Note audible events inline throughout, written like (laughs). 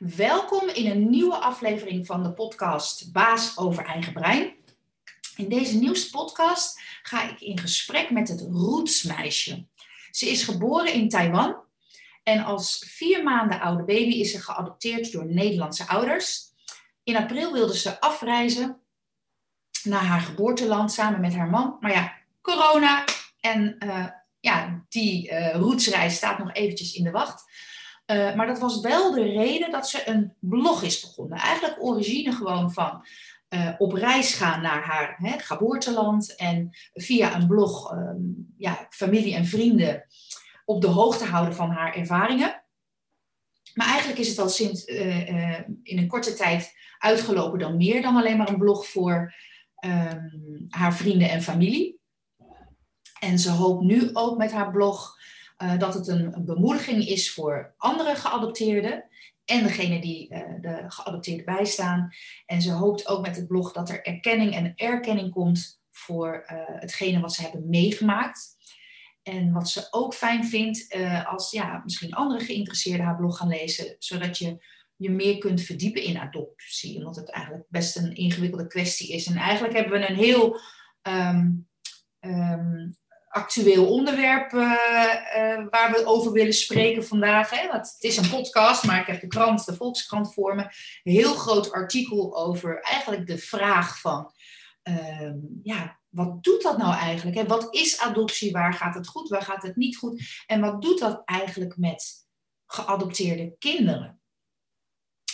Welkom in een nieuwe aflevering van de podcast Baas over eigen brein. In deze nieuwste podcast ga ik in gesprek met het Rootsmeisje. Ze is geboren in Taiwan en als vier maanden oude baby is ze geadopteerd door Nederlandse ouders. In april wilde ze afreizen naar haar geboorteland samen met haar man. Maar ja, corona en uh, ja, die uh, roetsreis staat nog eventjes in de wacht. Uh, maar dat was wel de reden dat ze een blog is begonnen. Eigenlijk origine gewoon van uh, op reis gaan naar haar hè, geboorteland. En via een blog um, ja, familie en vrienden op de hoogte houden van haar ervaringen. Maar eigenlijk is het al sinds uh, in een korte tijd uitgelopen dan meer dan alleen maar een blog voor um, haar vrienden en familie. En ze hoopt nu ook met haar blog uh, dat het een, bemoediging is voor andere geadopteerden en degene die uh, de geadopteerden bijstaan. En ze hoopt ook met het blog dat er erkenning en erkenning komt voor uh, hetgene wat ze hebben meegemaakt. En wat ze ook fijn vindt als ja, misschien andere geïnteresseerden haar blog gaan lezen, zodat je je meer kunt verdiepen in adoptie. Omdat het eigenlijk best een ingewikkelde kwestie is. En eigenlijk hebben we een heel um, um, actueel onderwerp uh, uh, waar we over willen spreken vandaag. Hè? Want het is een podcast, maar ik heb de krant, de Volkskrant voor me. Een heel groot artikel over eigenlijk de vraag van... Uh, ja, wat doet dat nou eigenlijk? Hè? Wat is adoptie? Waar gaat het goed? Waar gaat het niet goed? En wat doet dat eigenlijk met geadopteerde kinderen?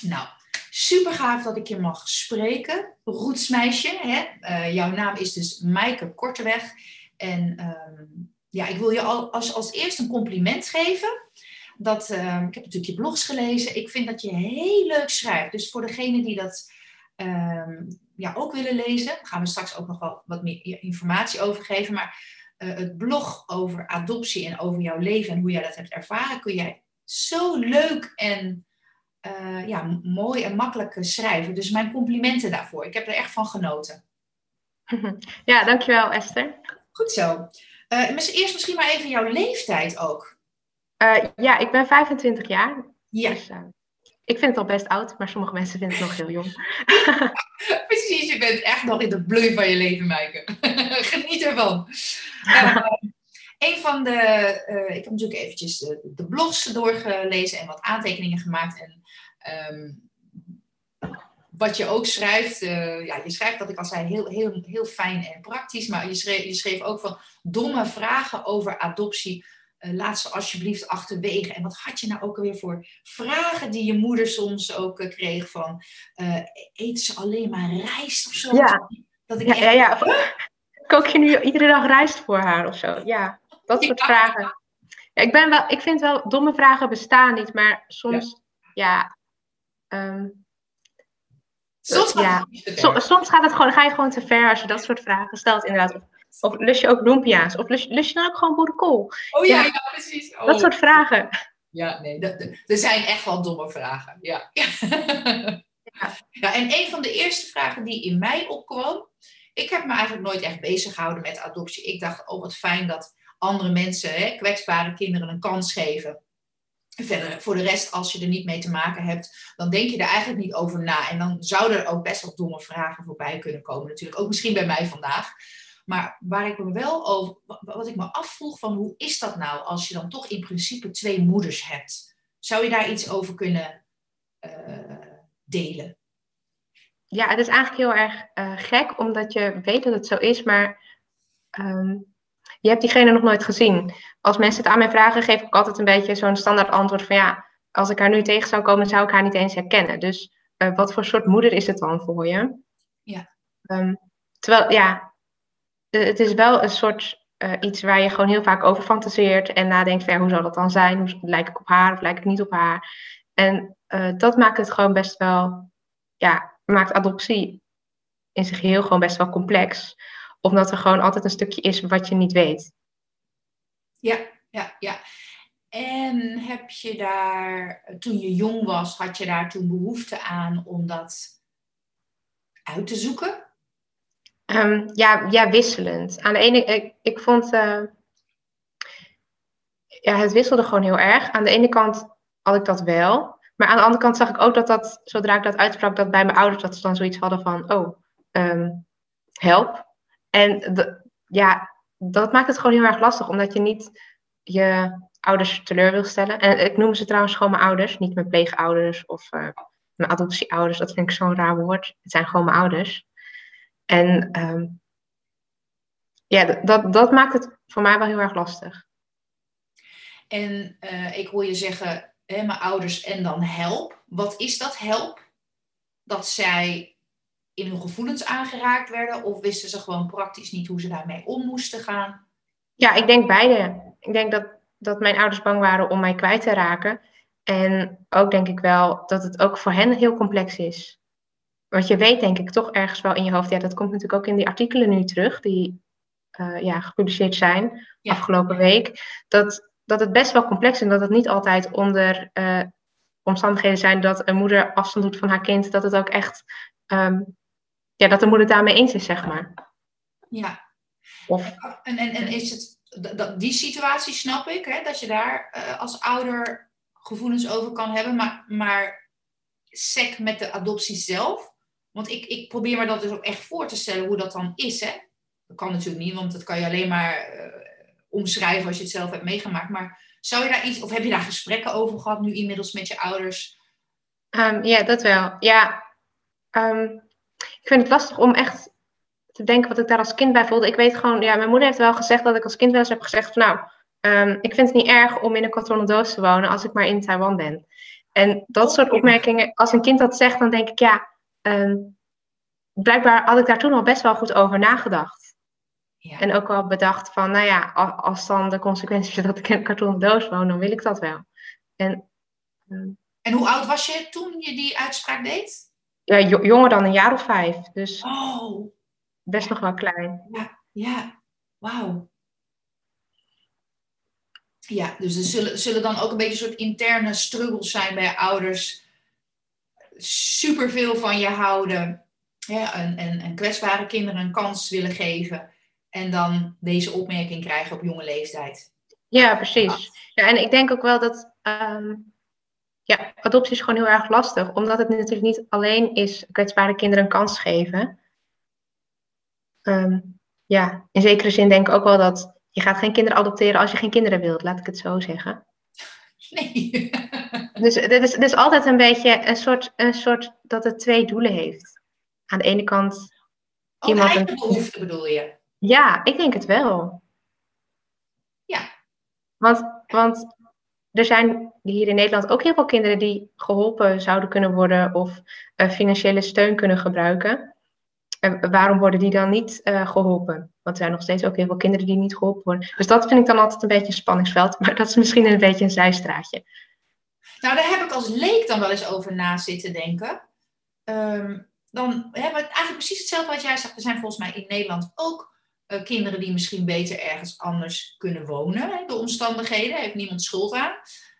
Nou, super gaaf dat ik je mag spreken. Roetsmeisje, hè? Uh, jouw naam is dus Maaike Korteweg. En um, ja, ik wil je al, als, als eerst een compliment geven. Dat, um, ik heb natuurlijk je blogs gelezen. Ik vind dat je heel leuk schrijft. Dus voor degenen die dat um, ja, ook willen lezen, gaan we straks ook nog wel wat meer informatie over geven. Maar uh, het blog over adoptie en over jouw leven en hoe jij dat hebt ervaren, kun jij zo leuk en uh, ja, mooi en makkelijk schrijven. Dus mijn complimenten daarvoor. Ik heb er echt van genoten. (laughs) Ja, dankjewel Esther. Goed zo. Uh, eerst misschien maar even jouw leeftijd ook. Uh, ja, ik ben 25 jaar. Ja. Dus, uh, ik vind het al best oud, maar sommige mensen vinden het nog heel jong. (laughs) (laughs) Precies, je bent echt nog in de bloei van je leven, Maaike. (laughs) Geniet ervan. een van de, ik heb natuurlijk eventjes de, de, blogs doorgelezen en wat aantekeningen gemaakt. En um, wat je ook schrijft, uh, ja, je schrijft dat ik al zei heel, heel, heel fijn en praktisch, maar je schreef, je schreef ook van domme vragen over adoptie. Uh, laat ze alsjeblieft achterwege. En wat had je nou ook alweer voor vragen die je moeder soms ook uh, kreeg van eet ze alleen maar rijst of zo? Ja, dat ik ja, echt... ja, ja. Kook je nu iedere dag rijst voor haar of zo? Ja, dat soort ja. vragen. Ja, ik, ben wel, ik vind wel, domme vragen bestaan niet, maar soms, ja, ja um, Soms gaat, ja. het soms gaat het gewoon, ga je gewoon te ver als je dat soort vragen stelt, inderdaad. Of, of lust je ook lumpia's? Of lust, lust je dan ook gewoon boerenkool? Oh ja, ja, ja precies. Oh. Dat soort vragen. Ja, nee, dat, dat, er zijn echt wel domme vragen. Ja. (laughs) ja. ja. en een van de eerste vragen die in mij opkwam. Ik heb me eigenlijk nooit echt bezig gehouden met adoptie. Ik dacht, oh wat fijn dat andere mensen, hè, kwetsbare kinderen, een kans geven. Verder, voor de rest, als je er niet mee te maken hebt, dan denk je er eigenlijk niet over na. En dan zouden er ook best wel domme vragen voorbij kunnen komen. Natuurlijk ook misschien bij mij vandaag. Maar waar ik me wel over, wat ik me afvroeg van hoe is dat nou als je dan toch in principe twee moeders hebt? Zou je daar iets over kunnen uh, delen? Ja, het is eigenlijk heel erg uh, gek, omdat je weet dat het zo is, maar um, je hebt diegene nog nooit gezien. Als mensen het aan mij vragen, geef ik altijd een beetje zo'n standaard antwoord van ja, als ik haar nu tegen zou komen, zou ik haar niet eens herkennen. Dus uh, wat voor soort moeder is het dan voor je? Ja. Um, terwijl, ja, het is wel een soort uh, iets waar je gewoon heel vaak over fantaseert en nadenkt van ja, hoe zal dat dan zijn? Hoe lijk ik op haar of lijk ik niet op haar? En uh, dat maakt het gewoon best wel, ja, maakt adoptie in zich heel gewoon best wel complex omdat er gewoon altijd een stukje is wat je niet weet. Ja, ja, ja. En heb je daar, toen je jong was, had je daar toen behoefte aan om dat uit te zoeken? Um, ja, ja, wisselend. Aan de ene, ik, ik vond, uh, ja, het wisselde gewoon heel erg. Aan de ene kant had ik dat wel, Maar aan de andere kant zag ik ook dat dat, zodra ik dat uitsprak, dat bij mijn ouders dat ze dan zoiets hadden van, oh, ehm, help. En ja, dat maakt het gewoon heel erg lastig, omdat je niet je ouders teleur wil stellen. En ik noem ze trouwens gewoon mijn ouders, niet mijn pleegouders of uh, mijn adoptieouders. Dat vind ik zo'n raar woord. Het zijn gewoon mijn ouders. En ehm, ja, dat, dat maakt het voor mij wel heel erg lastig. En uh, ik hoor je zeggen, hè, mijn ouders en dan help. Wat is dat help? Dat zij in hun gevoelens aangeraakt werden? Of wisten ze gewoon praktisch niet hoe ze daarmee om moesten gaan? Ja, ik denk beide. Ik denk dat, dat mijn ouders bang waren om mij kwijt te raken. En ook denk ik wel dat het ook voor hen heel complex is. Want je weet denk ik toch ergens wel in je hoofd, ja, dat komt natuurlijk ook in die artikelen nu terug, die uh, ja, gepubliceerd zijn afgelopen week, dat, dat het best wel complex is en dat het niet altijd onder uh, omstandigheden zijn dat een moeder afstand doet van haar kind, dat het ook echt, um, ja, dat de moeder daarmee eens is, zeg maar. Ja. Of, en, en, en is het, dat, die situatie snap ik, hè, dat je daar uh, als ouder gevoelens over kan hebben, maar, maar sec met de adoptie zelf. Want ik, ik probeer me dat dus ook echt voor te stellen hoe dat dan is. Hè? Dat kan natuurlijk niet, want dat kan je alleen maar uh, omschrijven als je het zelf hebt meegemaakt. Maar zou je daar iets, of heb je daar gesprekken over gehad nu inmiddels met je ouders? Um, ja, dat wel. Ja, um, ik vind het lastig om echt te denken wat ik daar als kind bij voelde. Ik weet gewoon, ja, mijn moeder heeft wel gezegd dat ik als kind wel eens heb gezegd van nou, um, ik vind het niet erg om in een kartonnen doos te wonen als ik maar in Taiwan ben. En dat soort opmerkingen, als een kind dat zegt, dan denk ik ja, um, blijkbaar had ik daar toen al best wel goed over nagedacht. Ja. En ook al bedacht van, nou ja, als dan de consequenties dat ik in een kartonnen doos woon, dan wil ik dat wel. En, um, en hoe oud was je toen je die uitspraak deed? Ja, jonger dan een jaar of vijf. Dus oh. best nog wel klein. Ja, ja. wauw. Ja, dus er zullen, zullen dan ook een beetje een soort interne struggles zijn bij ouders. Superveel van je houden. Ja, en, en, en kwetsbare kinderen een kans willen geven. En dan deze opmerking krijgen op jonge leeftijd. Ja, precies. Ja, en ik denk ook wel dat um, ja, adoptie is gewoon heel erg lastig. Omdat het natuurlijk niet alleen is kwetsbare kinderen een kans geven. Um, ja, in zekere zin denk ik ook wel dat je gaat geen kinderen adopteren als je geen kinderen wilt, laat ik het zo zeggen. Nee. (laughs) dus dit is, dit is altijd een beetje een soort, een soort dat het twee doelen heeft. Aan de ene kant. Oh, iemand eigen een... behoefte bedoel je? Ja, ik denk het wel. Ja. Want, want er zijn hier in Nederland ook heel veel kinderen die geholpen zouden kunnen worden of uh, financiële steun kunnen gebruiken. En waarom worden die dan niet uh, geholpen? Want er zijn nog steeds ook heel veel kinderen die niet geholpen worden. Dus dat vind ik dan altijd een beetje een spanningsveld. (laughs) Maar dat is misschien een beetje een zijstraatje. Nou, daar heb ik als leek dan wel eens over na zitten denken. Um, dan hebben we eigenlijk precies hetzelfde wat jij zegt. Er zijn volgens mij in Nederland ook uh, kinderen die misschien beter ergens anders kunnen wonen. Hè, de omstandigheden, heeft niemand schuld aan.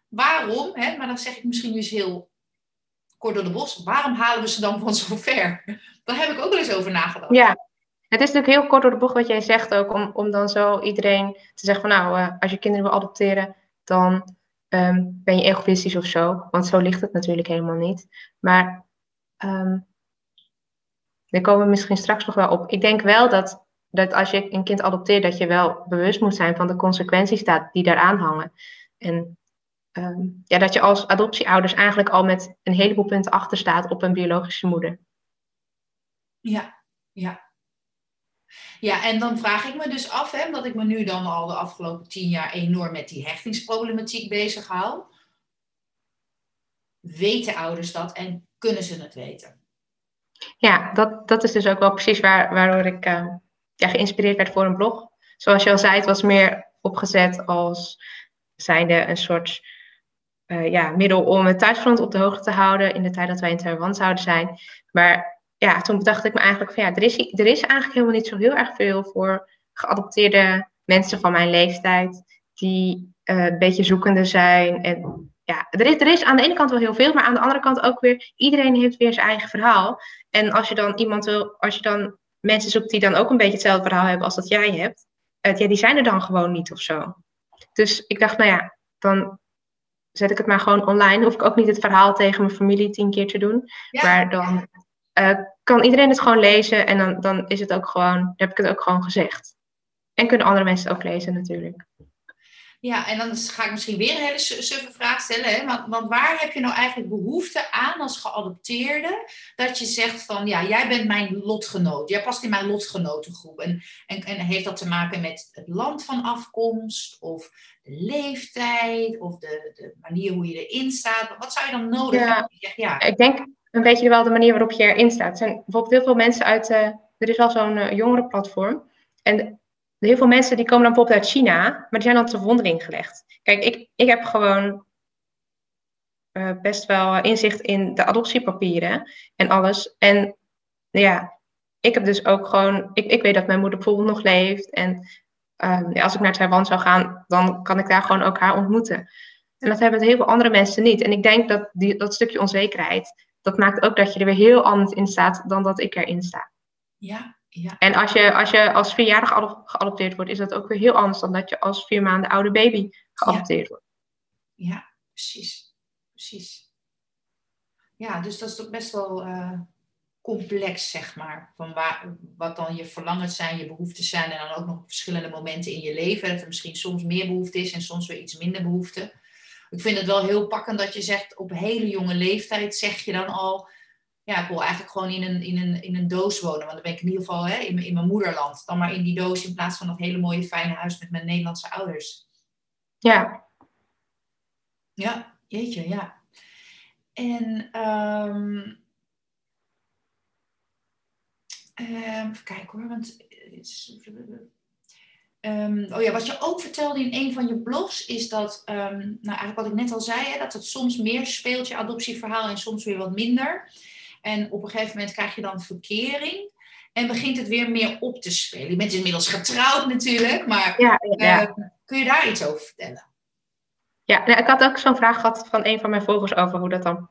Waarom, hè, maar dan zeg ik misschien dus heel kort door de bos, waarom halen we ze dan van zo ver? Daar heb ik ook wel eens over nagedacht. Ja, het is natuurlijk heel kort door de bocht wat jij zegt ook, om, om dan zo iedereen te zeggen van nou, uh, als je kinderen wil adopteren, dan um, ben je egoïstisch of zo. Want zo ligt het natuurlijk helemaal niet. Maar um, daar komen we misschien straks nog wel op. Ik denk wel dat, dat als je een kind adopteert, dat je wel bewust moet zijn van de consequenties die daaraan hangen. En um, ja, dat je als adoptieouders eigenlijk al met een heleboel punten achter staat op een biologische moeder. Ja, ja. Ja, en dan vraag ik me dus af, hè, omdat ik me nu dan al de afgelopen tien jaar enorm met die hechtingsproblematiek bezig hou. Weten ouders dat en kunnen ze het weten? Ja, dat, dat is dus ook wel precies waar, waardoor ik uh, ja, geïnspireerd werd voor een blog. Zoals je al zei, het was meer opgezet als zijnde een soort uh, ja, middel om het thuisfront op de hoogte te houden in de tijd dat wij in Taiwan zouden zijn. Maar ja, toen bedacht ik me eigenlijk van ja, er is, er is eigenlijk helemaal niet zo heel erg veel voor geadopteerde mensen van mijn leeftijd die uh, een beetje zoekende zijn. En ja, er is, er is aan de ene kant wel heel veel, maar aan de andere kant ook weer, iedereen heeft weer zijn eigen verhaal. En als je dan iemand wil, als je dan mensen zoekt die dan ook een beetje hetzelfde verhaal hebben als dat jij hebt, uh, ja, die zijn er dan gewoon niet of zo. Dus ik dacht, nou ja, dan zet ik het maar gewoon online. Hoef ik ook niet het verhaal tegen mijn familie tien keer te doen. maar dan uh, kan iedereen het gewoon lezen en dan, dan is het ook gewoon, dan heb ik het ook gewoon gezegd. En kunnen andere mensen het ook lezen natuurlijk. Ja, en dan ga ik misschien weer een hele suffe vraag stellen. Hè? Want, want, waar heb je nou eigenlijk behoefte aan als geadopteerde? Dat je zegt van, ja, jij bent mijn lotgenoot. Jij past in mijn lotgenotengroep. En, en, en heeft dat te maken met het land van afkomst? Of de leeftijd? Of de, de manier hoe je erin staat? Wat zou je dan nodig hebben? ja. Ik denk een beetje wel de manier waarop je erin staat. Er zijn bijvoorbeeld heel veel mensen uit... Uh, er is wel zo'n uh, jongerenplatform. En heel veel mensen die komen dan bijvoorbeeld uit China, maar die zijn dan te verwondering gelegd. Kijk, ik, ik heb gewoon uh, best wel inzicht in de adoptiepapieren en alles. En ja, ik heb dus ook gewoon, ik, ik weet dat mijn moeder bijvoorbeeld nog leeft. En um, ja, als ik naar Taiwan zou gaan, dan kan ik daar gewoon ook haar ontmoeten. En dat hebben heel veel andere mensen niet. En ik denk dat die, dat stukje onzekerheid, dat maakt ook dat je er weer heel anders in staat dan dat ik erin sta. Ja, ja. En als je, als je als vierjarige geadopteerd wordt, is dat ook weer heel anders dan dat je als vier maanden oude baby geadopteerd wordt. Ja, precies. Precies. Ja, dus dat is toch best wel uh, complex, zeg maar. Van waar, wat dan je verlangens zijn, je behoeftes zijn. En dan ook nog verschillende momenten in je leven. Dat er misschien soms meer behoefte is en soms weer iets minder behoefte. Ik vind het wel heel pakkend dat je zegt, op hele jonge leeftijd zeg je dan al ja, ik wil eigenlijk gewoon in een, in een, in een doos wonen. Want dan ben ik in ieder geval hè, in, in mijn moederland. Dan maar in die doos in plaats van dat hele mooie fijne huis met mijn Nederlandse ouders. Ja. Ja, jeetje, ja. En um, even kijken hoor, want... Um, oh ja, wat je ook vertelde in een van je blogs is dat, nou eigenlijk wat ik net al zei, hè, dat het soms meer speelt, je adoptieverhaal, en soms weer wat minder. En op een gegeven moment krijg je dan verkering. En begint het weer meer op te spelen. Je bent inmiddels getrouwd natuurlijk, maar ja, ja. Uh, kun je daar iets over vertellen? Ja, nou, ik had ook zo'n vraag gehad van een van mijn volgers over hoe, dat dan,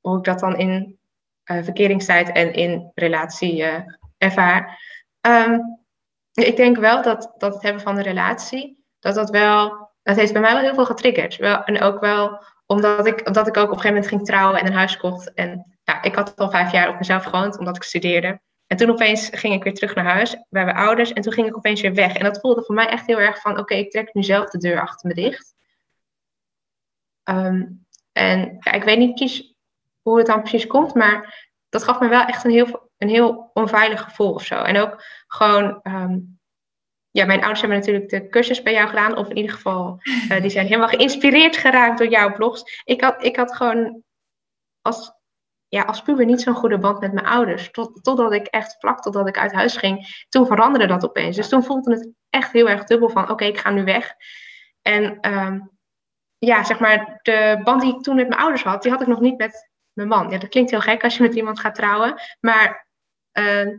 hoe ik dat dan in uh, verkeringstijd en in relatie uh, ervaar. Um, ik denk wel dat, dat het hebben van een relatie, dat dat wel, dat heeft bij mij wel heel veel getriggerd. Wel, en ook wel omdat ik, omdat ik ook op een gegeven moment ging trouwen en een huis kocht. En ja, ik had al vijf jaar op mezelf gewoond, omdat ik studeerde. En toen opeens ging ik weer terug naar huis bij mijn ouders. En toen ging ik opeens weer weg. En dat voelde voor mij echt heel erg van: oké, ik trek nu zelf de deur achter me dicht. Ehm, en ja, ik weet niet precies hoe het dan precies komt, maar dat gaf me wel echt een heel, een heel onveilig gevoel of zo. En ook gewoon, ehm, ja, mijn ouders hebben natuurlijk de cursus bij jou gedaan, of in ieder geval, uh, die zijn helemaal geïnspireerd geraakt door jouw blogs. Ik had, ik had gewoon als ja, als puber niet zo'n goede band met mijn ouders. Tot, totdat ik echt vlak totdat ik uit huis ging, toen veranderde dat opeens. Dus toen voelde het echt heel erg dubbel van oké, ik ga nu weg. En ehm, ja, zeg maar, de band die ik toen met mijn ouders had, die had ik nog niet met mijn man. Ja, dat klinkt heel gek als je met iemand gaat trouwen. Maar uh,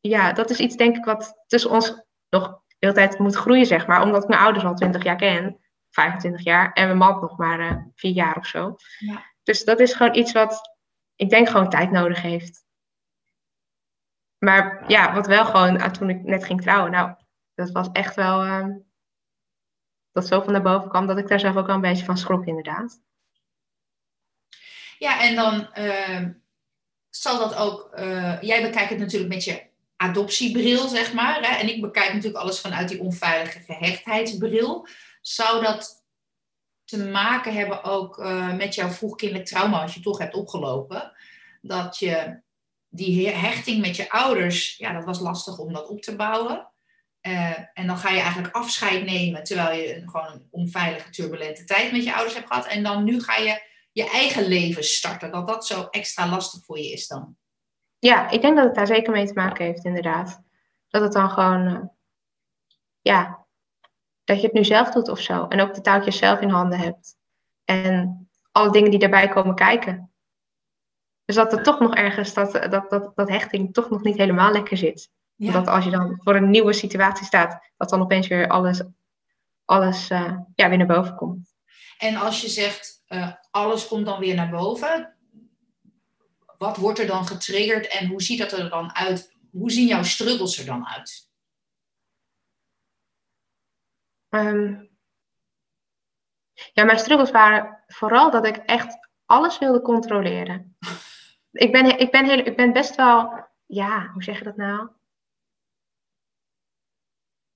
ja, dat is iets denk ik wat tussen ons nog de hele tijd moet groeien, zeg maar. Omdat ik mijn ouders al 20 jaar ken, 25 jaar, en mijn man nog maar uh, vier jaar of zo. Ja. Dus dat is gewoon iets wat ik denk gewoon tijd nodig heeft. Maar ja, wat wel gewoon, ah, toen ik net ging trouwen, nou, dat was echt wel, uh, dat zoveel naar boven kwam, dat ik daar zelf ook wel een beetje van schrok, inderdaad. Ja, en dan uh, zal dat ook, uh, jij bekijkt het natuurlijk met je adoptiebril, zeg maar. Hè? En ik bekijk natuurlijk alles vanuit die onveilige gehechtheidsbril. Zou dat te maken hebben ook uh, met jouw vroegkindelijk trauma, als je toch hebt opgelopen. Dat je die hechting met je ouders, ja, dat was lastig om dat op te bouwen. Uh, en dan ga je eigenlijk afscheid nemen terwijl je gewoon een onveilige, turbulente tijd met je ouders hebt gehad. En dan nu ga je je eigen leven starten. Dat dat zo extra lastig voor je is dan. Ja, ik denk dat het daar zeker mee te maken heeft, inderdaad. Dat het dan gewoon, uh, ja, dat je het nu zelf doet of zo. En ook de touwtjes zelf in handen hebt. En alle dingen die daarbij komen kijken. Dus dat er toch nog ergens, dat, dat, dat, dat hechting toch nog niet helemaal lekker zit. Ja. Dat als je dan voor een nieuwe situatie staat, dat dan opeens weer alles, alles uh, ja, weer naar boven komt. En als je zegt, uh, alles komt dan weer naar boven, wat wordt er dan getriggerd en hoe ziet dat er dan uit? Hoe zien jouw struggles er dan uit? Um, Ja, mijn struggles waren vooral dat ik echt alles wilde controleren. Ik ben, ik ben, heel, ik ben best wel, ja, hoe zeg je dat nou?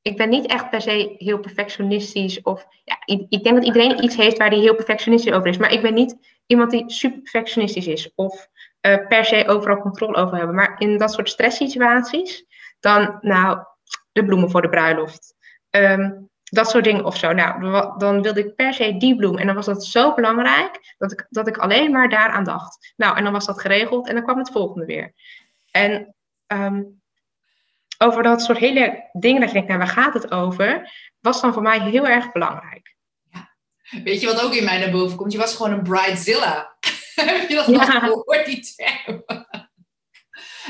Ik ben niet echt per se heel perfectionistisch. Of ja, ik, ik denk dat iedereen iets heeft waar hij heel perfectionistisch over is. Maar ik ben niet iemand die super perfectionistisch is. Of uh, per se overal controle over hebben. Maar in dat soort stresssituaties, dan, nou, de bloemen voor de bruiloft. Um, dat soort dingen of zo. Nou, dan wilde ik per se die bloem. En dan was dat zo belangrijk dat ik, dat ik alleen maar daaraan dacht. Nou, en dan was dat geregeld en dan kwam het volgende weer. En um, over dat soort hele dingen dat je denkt, nou, waar gaat het over? Was dan voor mij heel erg belangrijk. Ja. Weet je wat ook in mij naar boven komt? Je was gewoon een bridezilla. (laughs) Heb je dat ja. nog gehoord, die term?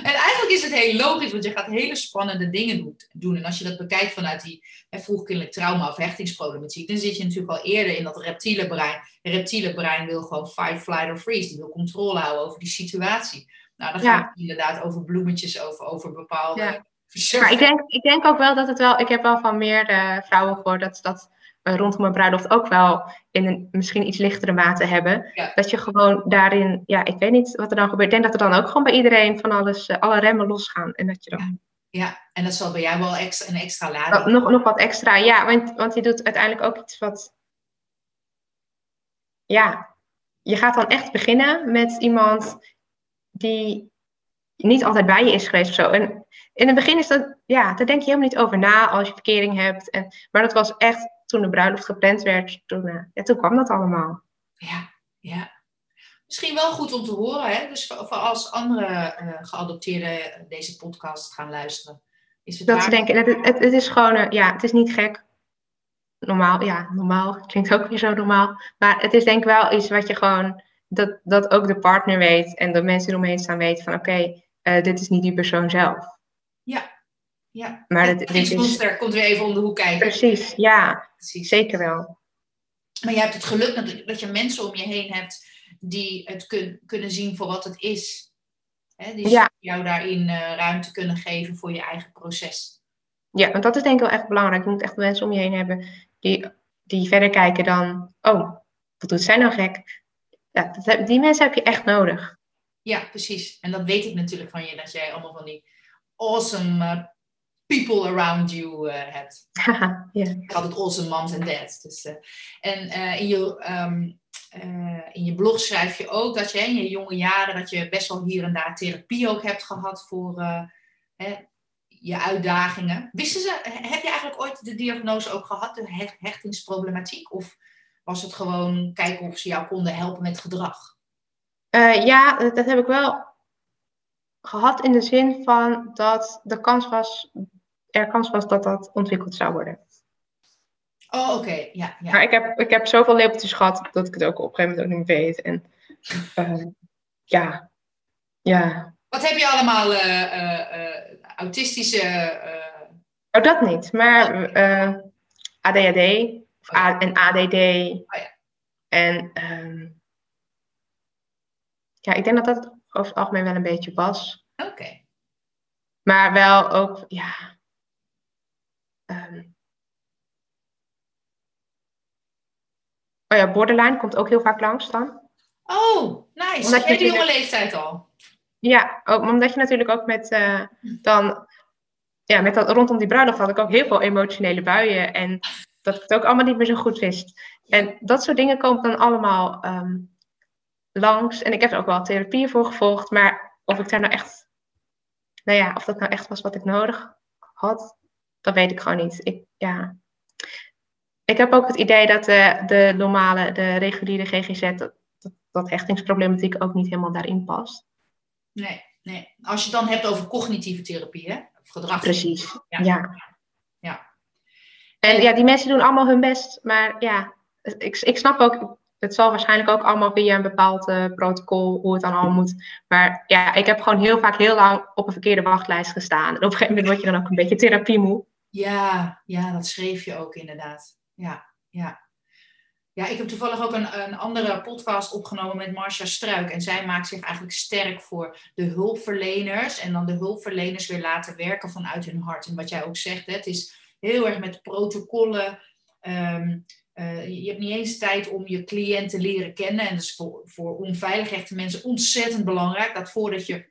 En eigenlijk is het heel logisch, want je gaat hele spannende dingen doen. En als je dat bekijkt vanuit die vroegkindelijk trauma of hechtingsproblematiek, dan zit je natuurlijk al eerder in dat reptiele brein. Het reptiele brein wil gewoon fight, flight or freeze. Die wil controle houden over die situatie. Nou, dan gaat het inderdaad over bloemetjes, over, over bepaalde... Ja. Maar ik denk, ik denk ook wel dat het wel... Ik heb wel van meer vrouwen gehoord dat... dat rondom een bruiloft ook wel in een misschien iets lichtere mate hebben. Dat je gewoon daarin, ja, ik weet niet wat er dan gebeurt. Ik denk dat er dan ook gewoon bij iedereen van alles, uh, alle remmen losgaan. En dat je dan... Ja. ja. en dat zal bij jou wel extra, een extra lading. nog, nog wat extra, ja, want, want je doet uiteindelijk ook iets wat. Ja, je gaat dan echt beginnen met iemand die niet altijd bij je is geweest of zo. En in het begin is dat, ja, daar denk je helemaal niet over na als je verkering hebt. En, maar dat was echt toen de bruiloft gepland werd, toen, uh, ja, toen kwam dat allemaal. Ja, ja. Misschien wel goed om te horen, hè? dus voor, als andere uh, geadopteerden deze podcast gaan luisteren. Is het dat ze denken, het, het, het, is gewoon, uh, ja, het is niet gek. Normaal, ja, normaal, (laughs) klinkt ook weer zo normaal. Maar het is denk ik wel iets wat je gewoon, dat, dat ook de partner weet en de mensen eromheen staan weten van oké, okay, dit is niet die persoon zelf. Ja, ja. Maar het, is... monster komt weer even om de hoek kijken. Precies, ja. Precies. Zeker wel. Maar je hebt het geluk dat, dat je mensen om je heen hebt die het kun, kunnen zien voor wat het is. Hè? Die ja. jou daarin uh, ruimte kunnen geven voor je eigen proces. Ja, want dat is denk ik wel echt belangrijk. Je moet echt mensen om je heen hebben die, die verder kijken dan, oh, wat doet zij nou gek? Ja, dat, die mensen heb je echt nodig. Ja, precies. En dat weet ik natuurlijk van je, dat jij allemaal van die awesome uh, people around you uh, hebt. yeah. Ik had het awesome moms and dads. Dus, uh, en uh, in, je, um, in je blog schrijf je ook dat je in je jonge jaren dat je best wel hier en daar therapie ook hebt gehad voor hè, je uitdagingen. Wisten ze, heb je eigenlijk ooit de diagnose ook gehad, de hechtingsproblematiek? Of was het gewoon kijken of ze jou konden helpen met gedrag? ja, dat heb ik wel gehad in de zin van dat de kans was er kans was dat dat ontwikkeld zou worden. Oh, oké. Ja, ja. Maar ik heb, ik heb zoveel lepeltjes gehad dat ik het ook op een gegeven moment ook niet meer weet. En uh, ja, ja. Wat heb je allemaal uh, autistische... Oh, dat niet. Maar oh. ADHD of oh, ja. en ADD. Oh, ja. En um, ja, ik denk dat dat over het algemeen wel een beetje was. Oké. Maar wel ook, ja, Um, oh ja, borderline komt ook heel vaak langs dan. Oh, nice. Omdat je jonge leeftijd al. Ja, ook, omdat je natuurlijk ook met uh, dan, ja, met dat, rondom die bruiloft had ik ook heel veel emotionele buien en dat ik het ook allemaal niet meer zo goed wist. En dat soort dingen komen dan allemaal um, langs. En ik heb er ook wel therapie voor gevolgd, maar of ik daar nou echt, nou ja, of dat nou echt was wat ik nodig had, dat weet ik gewoon niet. Ik, ja. ik heb ook het idee dat de, de normale, de reguliere GGZ, dat, dat, dat hechtingsproblematiek ook niet helemaal daarin past. Nee, nee. Als je het dan hebt over cognitieve therapie, hè? Of gedrag. Precies, ja. ja. ja. En ja, die mensen doen allemaal hun best, maar ja, ik, ik snap ook, het zal waarschijnlijk ook allemaal via een bepaald uh, protocol, hoe het dan allemaal moet. Maar ja, ik heb gewoon heel vaak heel lang op een verkeerde wachtlijst gestaan. En op een gegeven moment word je dan ook een beetje therapie moe. Ja, ja, dat schreef je ook inderdaad. Ja, ja. Ja, ik heb toevallig ook een, een andere podcast opgenomen met Marcia Struik. En zij maakt zich eigenlijk sterk voor de hulpverleners. En dan de hulpverleners weer laten werken vanuit hun hart. En wat jij ook zegt, hè, het is heel erg met protocollen. Um, je hebt niet eens tijd om je cliënt te leren kennen. En dat is voor, voor onveilig echte mensen ontzettend belangrijk. Dat voordat je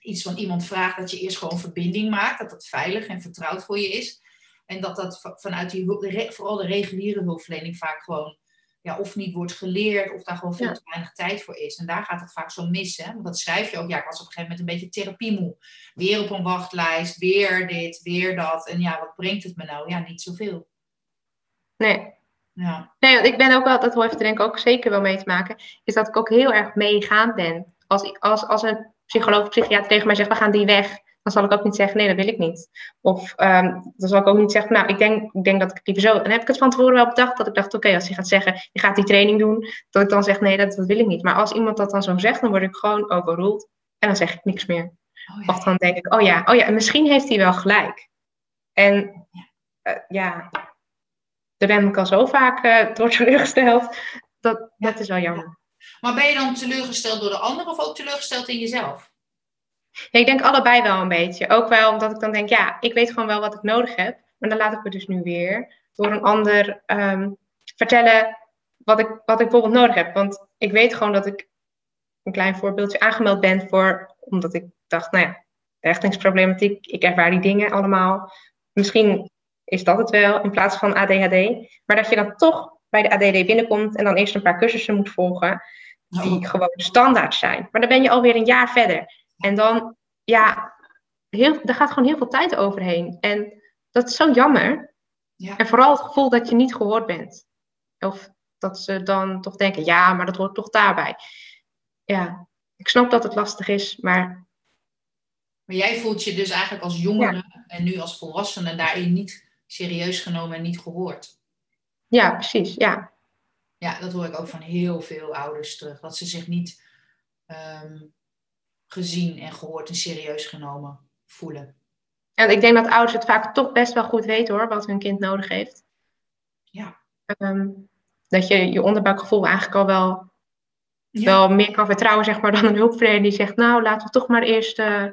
iets van iemand vraagt, dat je eerst gewoon verbinding maakt. Dat dat veilig en vertrouwd voor je is. En dat dat vanuit die, vooral de reguliere hulpverlening vaak gewoon ja, of niet wordt geleerd, of daar gewoon veel te weinig tijd voor is. En daar gaat het vaak zo mis. Hè? Want dat schrijf je ook. Ja, ik was op een gegeven moment een beetje therapiemoe. Weer op een wachtlijst, weer dit, weer dat. En ja, wat brengt het me nou? Ja, niet zoveel. Nee. Ja. Nee, want ik ben ook wel, dat heeft er denk ik ook zeker wel mee te maken, is dat ik ook heel erg meegaand ben. Als, als, als een psycholoog of psychiater tegen mij zegt, we gaan die weg, dan zal ik ook niet zeggen, nee, dat wil ik niet. Of um, dan zal ik ook niet zeggen, nou, ik denk, ik denk dat ik het liever zo. En dan heb ik het van tevoren wel bedacht, dat ik dacht, oké, als hij gaat zeggen, je gaat die training doen, dat ik dan zeg, nee, dat, dat wil ik niet. Maar als iemand dat dan zo zegt, dan word ik gewoon overruled en dan zeg ik niks meer. Oh, ja. Of dan denk ik, oh ja, oh ja, misschien heeft hij wel gelijk. En uh, ja, daar ben ik al zo vaak uh, door teleurgesteld. Dat, dat is wel jammer. Maar ben je dan teleurgesteld door de ander of ook teleurgesteld in jezelf? ik denk allebei wel een beetje. Ook wel omdat ik dan denk, ja, ik weet gewoon wel wat ik nodig heb. Maar dan laat ik me dus nu weer door een ander um, vertellen wat ik, wat ik bijvoorbeeld nodig heb. Want ik weet gewoon dat ik een klein voorbeeldje aangemeld ben voor, omdat ik dacht, nou ja, hechtingsproblematiek, ik ervaar die dingen allemaal. Misschien is dat het wel in plaats van ADHD. Maar dat je dan toch bij de ADD binnenkomt en dan eerst een paar cursussen moet volgen, die gewoon standaard zijn. Maar dan ben je alweer een jaar verder. En dan, ja, heel, er gaat gewoon heel veel tijd overheen. En dat is zo jammer. Ja. En vooral het gevoel dat je niet gehoord bent. Of dat ze dan toch denken, ja, maar dat hoort toch daarbij. Ja, ik snap dat het lastig is, maar... Maar jij voelt je dus eigenlijk als jongere en nu als volwassene daarin niet serieus genomen en niet gehoord. Ja, precies, ja. Ja, dat hoor ik ook van heel veel ouders terug. Dat ze zich niet ehm, gezien en gehoord en serieus genomen voelen. En ik denk dat ouders het vaak toch best wel goed weten hoor, wat hun kind nodig heeft. Ja. Ehm, dat je je onderbuikgevoel eigenlijk al wel, wel meer kan vertrouwen, zeg maar, dan een hulpverlener die zegt, nou laten we toch maar eerst uh,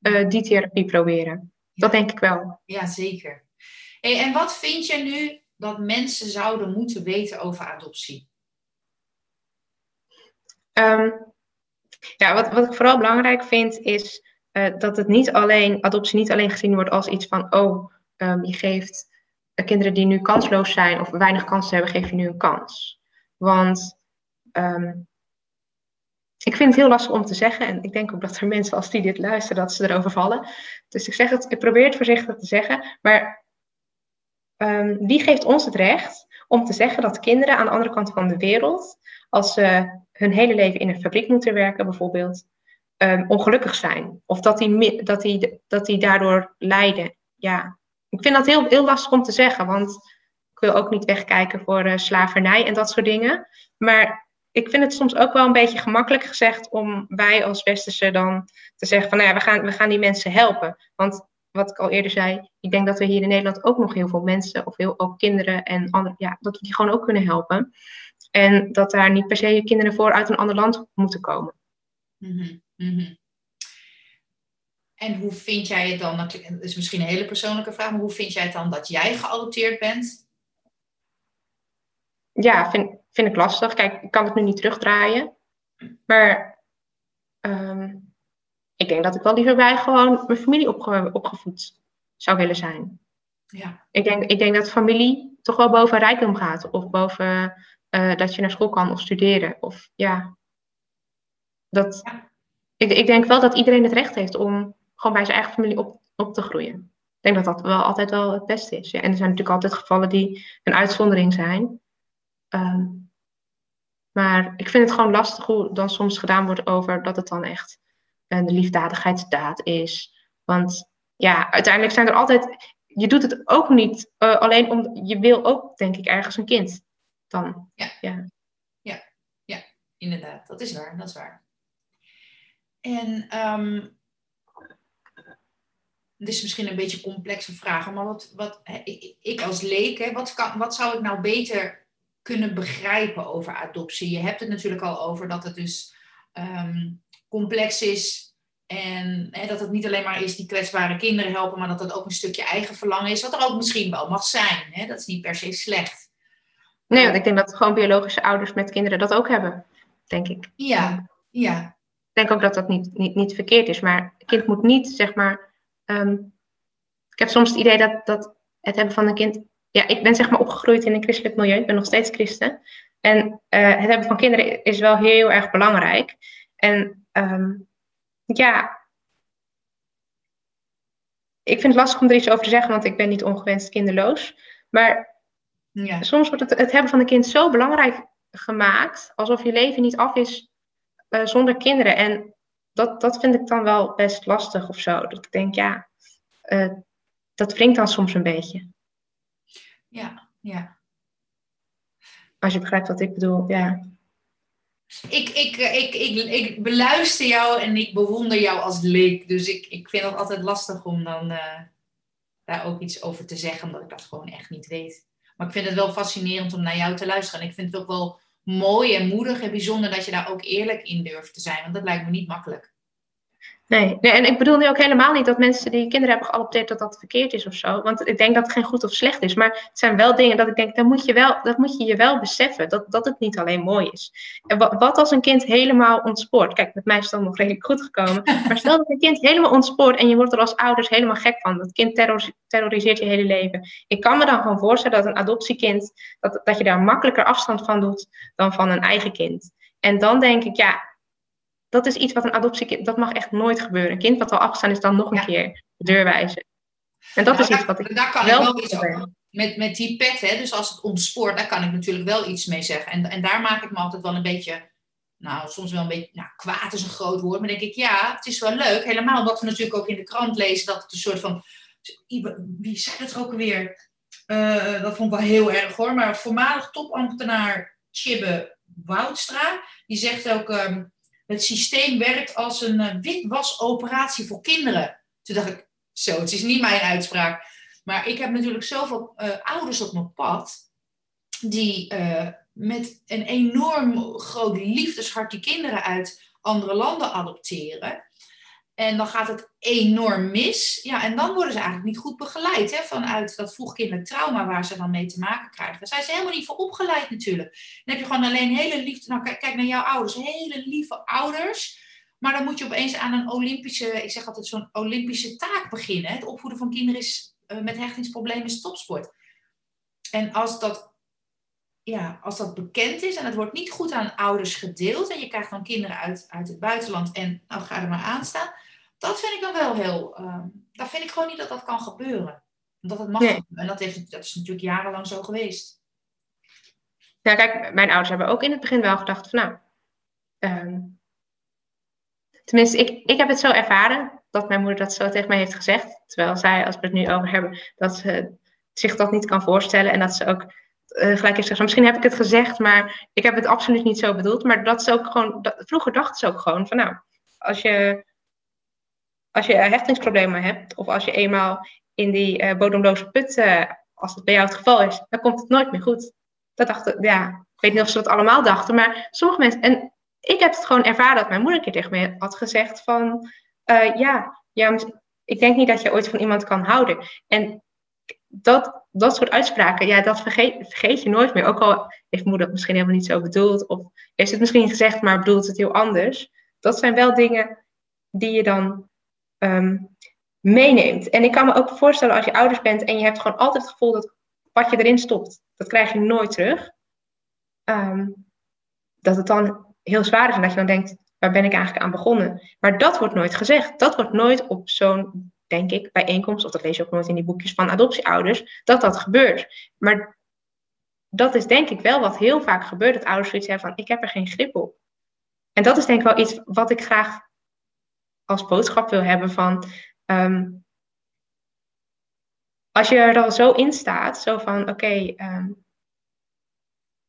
uh, die therapie proberen. Dat denk ik wel. Ja, zeker. Hey, en wat vind je nu dat mensen zouden moeten weten over adoptie? Um, ja, wat, wat ik vooral belangrijk vind is uh, dat het niet alleen, adoptie niet alleen gezien wordt als iets van, oh, um, je geeft uh, kinderen die nu kansloos zijn of weinig kansen hebben, geef je nu een kans. Want um, ik vind het heel lastig om te zeggen. En ik denk ook dat er (laughs) mensen als die dit luisteren, dat ze erover vallen. Dus ik zeg het, ik probeer het voorzichtig te zeggen. Maar um, wie geeft ons het recht om te zeggen dat kinderen aan de andere kant van de wereld, als ze hun hele leven in een fabriek moeten werken, bijvoorbeeld, um, ongelukkig zijn. Of dat die, dat, die, dat die daardoor lijden. Ja, ik vind dat heel, heel lastig om te zeggen, want ik wil ook niet wegkijken voor uh, slavernij en dat soort dingen. Maar ik vind het soms ook wel een beetje gemakkelijk gezegd om wij als Westerse dan te zeggen van, nou ja, we gaan, we gaan die mensen helpen. Want wat ik al eerder zei, ik denk dat we hier in Nederland ook nog heel veel mensen, of heel, ook kinderen en andere, ja, dat we die gewoon ook kunnen helpen. En dat daar niet per se kinderen voor uit een ander land moeten komen. Mm -hmm. En hoe vind jij het dan, dat is misschien een hele persoonlijke vraag, maar hoe vind jij het dan dat jij geadopteerd bent? Ja, vind, vind ik lastig. Kijk, ik kan het nu niet terugdraaien. Maar ehm, ik denk dat ik wel liever bij gewoon mijn familie opgevoed zou willen zijn. Ja. Ik, denk, ik denk dat familie toch wel boven rijkdom gaat. Of boven uh, dat je naar school kan of studeren. Of ja. Dat, ik, ik denk wel dat iedereen het recht heeft om gewoon bij zijn eigen familie op, op te groeien. Ik denk dat dat wel altijd wel het beste is. Ja. En er zijn natuurlijk altijd gevallen die een uitzondering zijn. Um, maar ik vind het gewoon lastig hoe dan soms gedaan wordt over dat het dan echt een liefdadigheidsdaad is. Want ja, uiteindelijk zijn er altijd. Je doet het ook niet uh, alleen om. Je wil ook, denk ik, ergens een kind dan. Ja. ja. Ja. ja, inderdaad. Dat is waar. Dat is waar. En um, dit is misschien een beetje complexe vraag, maar wat, wat ik als leek, hè, wat, kan, wat zou ik nou beter kunnen begrijpen over adoptie? Je hebt het natuurlijk al over dat het dus um, complex is en hè, dat het niet alleen maar is die kwetsbare kinderen helpen, maar dat het ook een stukje eigen verlangen is, wat er ook misschien wel mag zijn. Hè? Dat is niet per se slecht. Nee, want ik denk dat gewoon biologische ouders met kinderen dat ook hebben, denk ik. Ja, ja. Ik denk ook dat dat niet, niet, niet verkeerd is, maar een kind moet niet, zeg maar. ehm, ik heb soms het idee dat, dat het hebben van een kind. Ja, ik ben zeg maar opgegroeid in een christelijk milieu, ik ben nog steeds christen. En eh, het hebben van kinderen is wel heel erg belangrijk. En ehm, ja, ik vind het lastig om er iets over te zeggen, want ik ben niet ongewenst kinderloos. Maar ja. soms wordt het, het hebben van een kind zo belangrijk gemaakt, alsof je leven niet af is eh, zonder kinderen. En dat, dat vind ik dan wel best lastig of zo. Dat ik denk, ja, eh, dat wringt dan soms een beetje. Ja, ja. Als je begrijpt wat ik bedoel, ja. Ik, ik, eh, ik, ik, ik beluister jou en ik bewonder jou als leek. Dus ik, ik vind het altijd lastig om dan eh, daar ook iets over te zeggen, omdat ik dat gewoon echt niet weet. Maar ik vind het wel fascinerend om naar jou te luisteren. En ik vind het ook wel mooi en moedig en bijzonder dat je daar ook eerlijk in durft te zijn. Want dat lijkt me niet makkelijk. Nee, nee, en ik bedoel nu ook helemaal niet dat mensen die kinderen hebben geadopteerd dat dat verkeerd is of zo. Want ik denk dat het geen goed of slecht is. Maar het zijn wel dingen dat ik denk, dat moet je, wel, dat moet je je wel beseffen. Dat, dat het niet alleen mooi is. En wat, als een kind helemaal ontspoort? Kijk, met mij is het dan nog (laughs) redelijk goed gekomen. Maar stel dat een kind helemaal ontspoort en je wordt er als ouders helemaal gek van. Dat kind terror, terroriseert je hele leven. Ik kan me dan gewoon voorstellen dat een adoptiekind, dat, dat je daar makkelijker afstand van doet dan van een eigen kind. En dan denk ik, ja, dat is iets wat een adoptiekind, dat mag echt nooit gebeuren. Een kind wat al afgestaan is, dan nog een Ja. keer de deur wijzen. En dat Nou, is iets wat ik daar kan wel ik wel iets over. Met, met die pet, hè, dus als het ontspoort, daar kan ik natuurlijk wel iets mee zeggen. En, en daar maak ik me altijd wel een beetje, nou, soms wel een beetje, nou, kwaad is een groot woord. Maar denk ik, ja, het is wel leuk. Helemaal omdat we natuurlijk ook in de krant lezen dat het een soort van, wie zei dat ook alweer? Eh, dat vond ik wel heel erg hoor. Maar voormalig topambtenaar Chibbe Woudstra, die zegt ook, ehm, het systeem werkt als een eh, witwasoperatie voor kinderen. Toen dacht ik, zo, het is niet mijn uitspraak. Maar ik heb natuurlijk zoveel eh, ouders op mijn pad die eh, met een enorm groot liefdeshart die kinderen uit andere landen adopteren. En dan gaat het enorm mis. Ja, en dan worden ze eigenlijk niet goed begeleid hè, vanuit dat vroegkindelijk trauma waar ze dan mee te maken krijgen. Daar zijn ze helemaal niet voor opgeleid natuurlijk. Dan heb je gewoon alleen hele liefde. Nou, kijk, kijk naar jouw ouders, hele lieve ouders. Maar dan moet je opeens aan een Olympische, ik zeg altijd zo'n Olympische taak beginnen. Het opvoeden van kinderen is, eh, met hechtingsproblemen is topsport. En als dat, ja, als dat bekend is en het wordt niet goed aan ouders gedeeld en je krijgt dan kinderen uit, uit het buitenland en nou ga er maar aan staan. Dat vind ik dan wel heel, uh, dat vind ik gewoon niet dat dat kan gebeuren. Dat het mag. Nee. En dat, heeft, dat is natuurlijk jarenlang zo geweest. Ja, kijk, mijn ouders hebben ook in het begin wel gedacht van nou. ehm, tenminste, ik, ik heb het zo ervaren dat mijn moeder dat zo tegen mij heeft gezegd. Terwijl zij, als we het nu over hebben, dat ze zich dat niet kan voorstellen. En dat ze ook eh, gelijk heeft gezegd, misschien heb ik het gezegd, maar ik heb het absoluut niet zo bedoeld. Maar dat ze ook gewoon, dat, vroeger dachten ze ook gewoon van nou, als je, als je hechtingsproblemen hebt, of als je eenmaal in die eh, bodemloze put, eh, als het bij jou het geval is, dan komt het nooit meer goed. Dat dachten, ja, ik weet niet of ze dat allemaal dachten, maar sommige mensen, en ik heb het gewoon ervaren dat mijn moeder een keer tegen me had gezegd van, uh, ja, ja, ik denk niet dat je ooit van iemand kan houden. En dat, dat soort uitspraken, ja, dat vergeet, vergeet je nooit meer. Ook al heeft moeder het misschien helemaal niet zo bedoeld, of heeft het misschien gezegd, maar bedoelt het heel anders. Dat zijn wel dingen die je dan um, meeneemt. En ik kan me ook voorstellen als je ouders bent en je hebt gewoon altijd het gevoel dat wat je erin stopt, dat krijg je nooit terug. Um, dat het dan heel zwaar is en dat je dan denkt, waar ben ik eigenlijk aan begonnen? Maar dat wordt nooit gezegd. Dat wordt nooit op zo'n, denk ik, bijeenkomst, of dat lees je ook nooit in die boekjes van adoptieouders, dat dat gebeurt. Maar dat is denk ik wel wat heel vaak gebeurt, dat ouders zoiets hebben van, ik heb er geen grip op. En dat is denk ik wel iets wat ik graag als boodschap wil hebben van, um, als je er al zo in staat, zo van, oké, okay, um,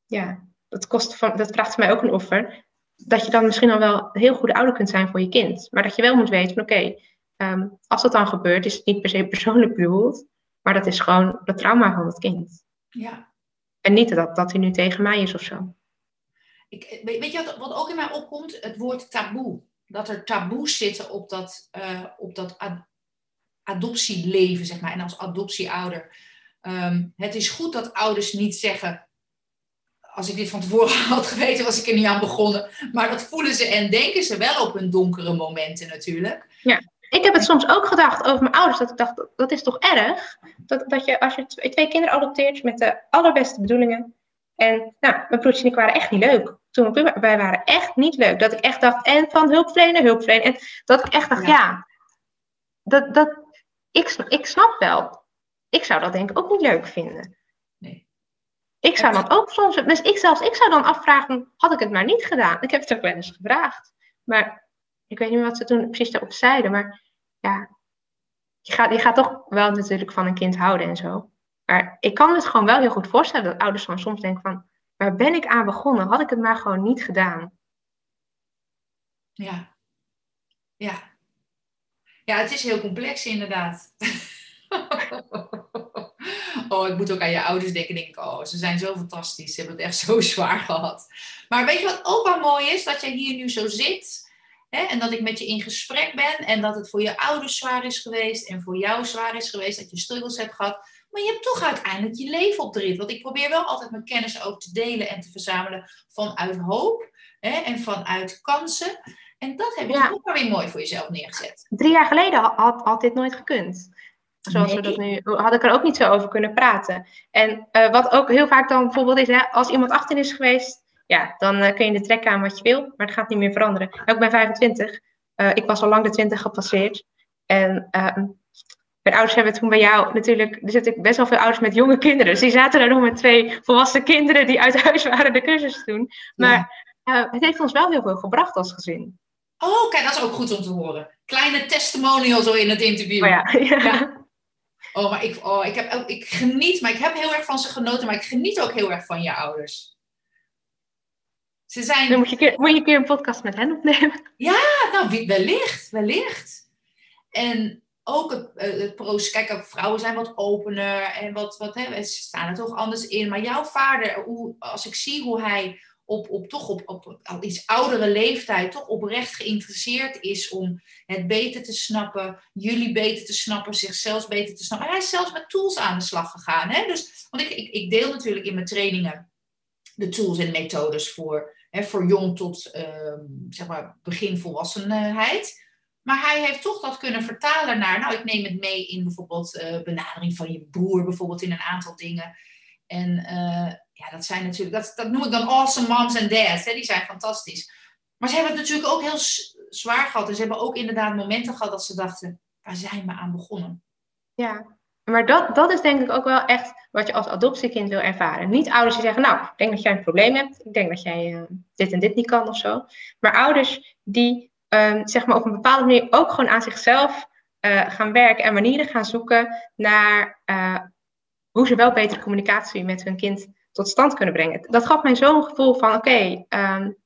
ja, dat, kost van, dat vraagt mij ook een offer, dat je dan misschien al wel een heel goede ouder kunt zijn voor je kind. Maar dat je wel moet weten van, oké, okay, um, als dat dan gebeurt, is het niet per se persoonlijk bedoeld, maar dat is gewoon het trauma van het kind. Ja. En niet dat, dat hij nu tegen mij is of zo. Ik, weet je wat, wat ook in mij opkomt? Het woord taboe. Dat er taboes zitten op dat, uh, op dat ad adoptieleven, zeg maar. En als adoptieouder. Um, het is goed dat ouders niet zeggen, als ik dit van tevoren (laughs) had geweten, was ik er niet aan begonnen. Maar dat voelen ze en denken ze wel op hun donkere momenten natuurlijk. Ja, ik heb het soms ook gedacht over mijn ouders. Dat ik dacht, dat is toch erg? Dat, dat je als je twee kinderen adopteert met de allerbeste bedoelingen. En nou, mijn broertje en ik waren echt niet leuk. Toen wij waren echt niet leuk. Dat ik echt dacht, en van hulpverlenen, hulpverlenen. En dat ik echt dacht, ja, dat, dat, ik, ik snap wel. Ik zou dat denk ik ook niet leuk vinden. Nee. Ik zou dan ook soms, dus ik zelfs, ik zou dan afvragen, had ik het maar niet gedaan? Ik heb het ook wel eens gevraagd. Maar ik weet niet meer wat ze toen precies daarop zeiden, maar ja, je gaat, je gaat toch wel natuurlijk van een kind houden en zo. Maar ik kan me het gewoon wel heel goed voorstellen dat ouders dan soms denken van, waar ben ik aan begonnen? Had ik het maar gewoon niet gedaan? Ja. Ja. Ja, het is heel complex inderdaad. (laughs) oh, ik moet ook aan je ouders denken. Denk oh, ze zijn zo fantastisch. Ze hebben het echt zo (laughs) zwaar gehad. Maar weet je wat ook wel mooi is? Dat jij hier nu zo zit. Hè, en dat ik met je in gesprek ben. En dat het voor je ouders zwaar is geweest. En voor jou zwaar is geweest. Dat je struggles hebt gehad. Maar je hebt toch uiteindelijk je leven op de rit. Want ik probeer wel altijd mijn kennis ook te delen en te verzamelen vanuit hoop. Hè, en vanuit kansen. En dat heb je ja. ook weer mooi voor jezelf neergezet. Drie jaar geleden had, had dit nooit gekund. Zoals we dat nu, had ik er ook niet zo over kunnen praten. En uh, wat ook heel vaak dan bijvoorbeeld is, hè, als iemand 18 is geweest, ja, dan uh, kun je de trek aan wat je wil, maar het gaat niet meer veranderen. Ik ben 25, uh, eh, ik was al lang de 20 gepasseerd. En ehm, mijn ouders hebben toen bij jou natuurlijk, er zitten best wel veel ouders met jonge kinderen. Dus die zaten daar nog met twee volwassen kinderen die uit huis waren de cursus doen. Maar ja. het heeft ons wel heel veel gebracht als gezin. Oh, kijk, dat is ook goed om te horen. Kleine testimonial zo in het interview. Oh, (laughs) ja. ja. Oh, maar ik, oh, ik, heb, ik geniet, maar ik heb heel erg van ze genoten, maar ik geniet ook heel erg van je ouders. Ze zijn... Dan moet je, moet je een keer een podcast met hen opnemen. Ja, nou, wellicht, wellicht. En ook het, eh, het proces, kijk, vrouwen zijn wat opener en wat, wat hè, ze staan er toch anders in. Maar jouw vader, hoe, als ik zie hoe hij op, op, toch op, op, iets oudere leeftijd toch oprecht geïnteresseerd is om het beter te snappen, jullie beter te snappen, zichzelf beter te snappen. hij is zelfs met tools aan de slag gegaan. Hè? Dus, want ik, ik, ik deel natuurlijk in mijn trainingen de tools en methodes voor, hè, voor jong tot uh, zeg maar beginvolwassenheid. Maar hij heeft toch dat kunnen vertalen naar, nou, ik neem het mee in bijvoorbeeld uh, benadering van je broer, bijvoorbeeld in een aantal dingen. En uh, ja, dat zijn natuurlijk, dat, dat noem ik dan awesome moms en dads, hè, die zijn fantastisch. Maar ze hebben het natuurlijk ook heel zwaar gehad. En ze hebben ook inderdaad momenten gehad dat ze dachten, waar zijn we aan begonnen? Ja, maar dat, dat is denk ik ook wel echt wat je als adoptiekind wil ervaren. Niet ouders die zeggen, nou, ik denk dat jij een probleem hebt. Ik denk dat jij uh, dit en dit niet kan of zo. Maar ouders die um, zeg maar op een bepaalde manier ook gewoon aan zichzelf uh, gaan werken en manieren gaan zoeken naar uh, hoe ze wel betere communicatie met hun kind tot stand kunnen brengen. Dat gaf mij zo'n gevoel van, oké, okay, um,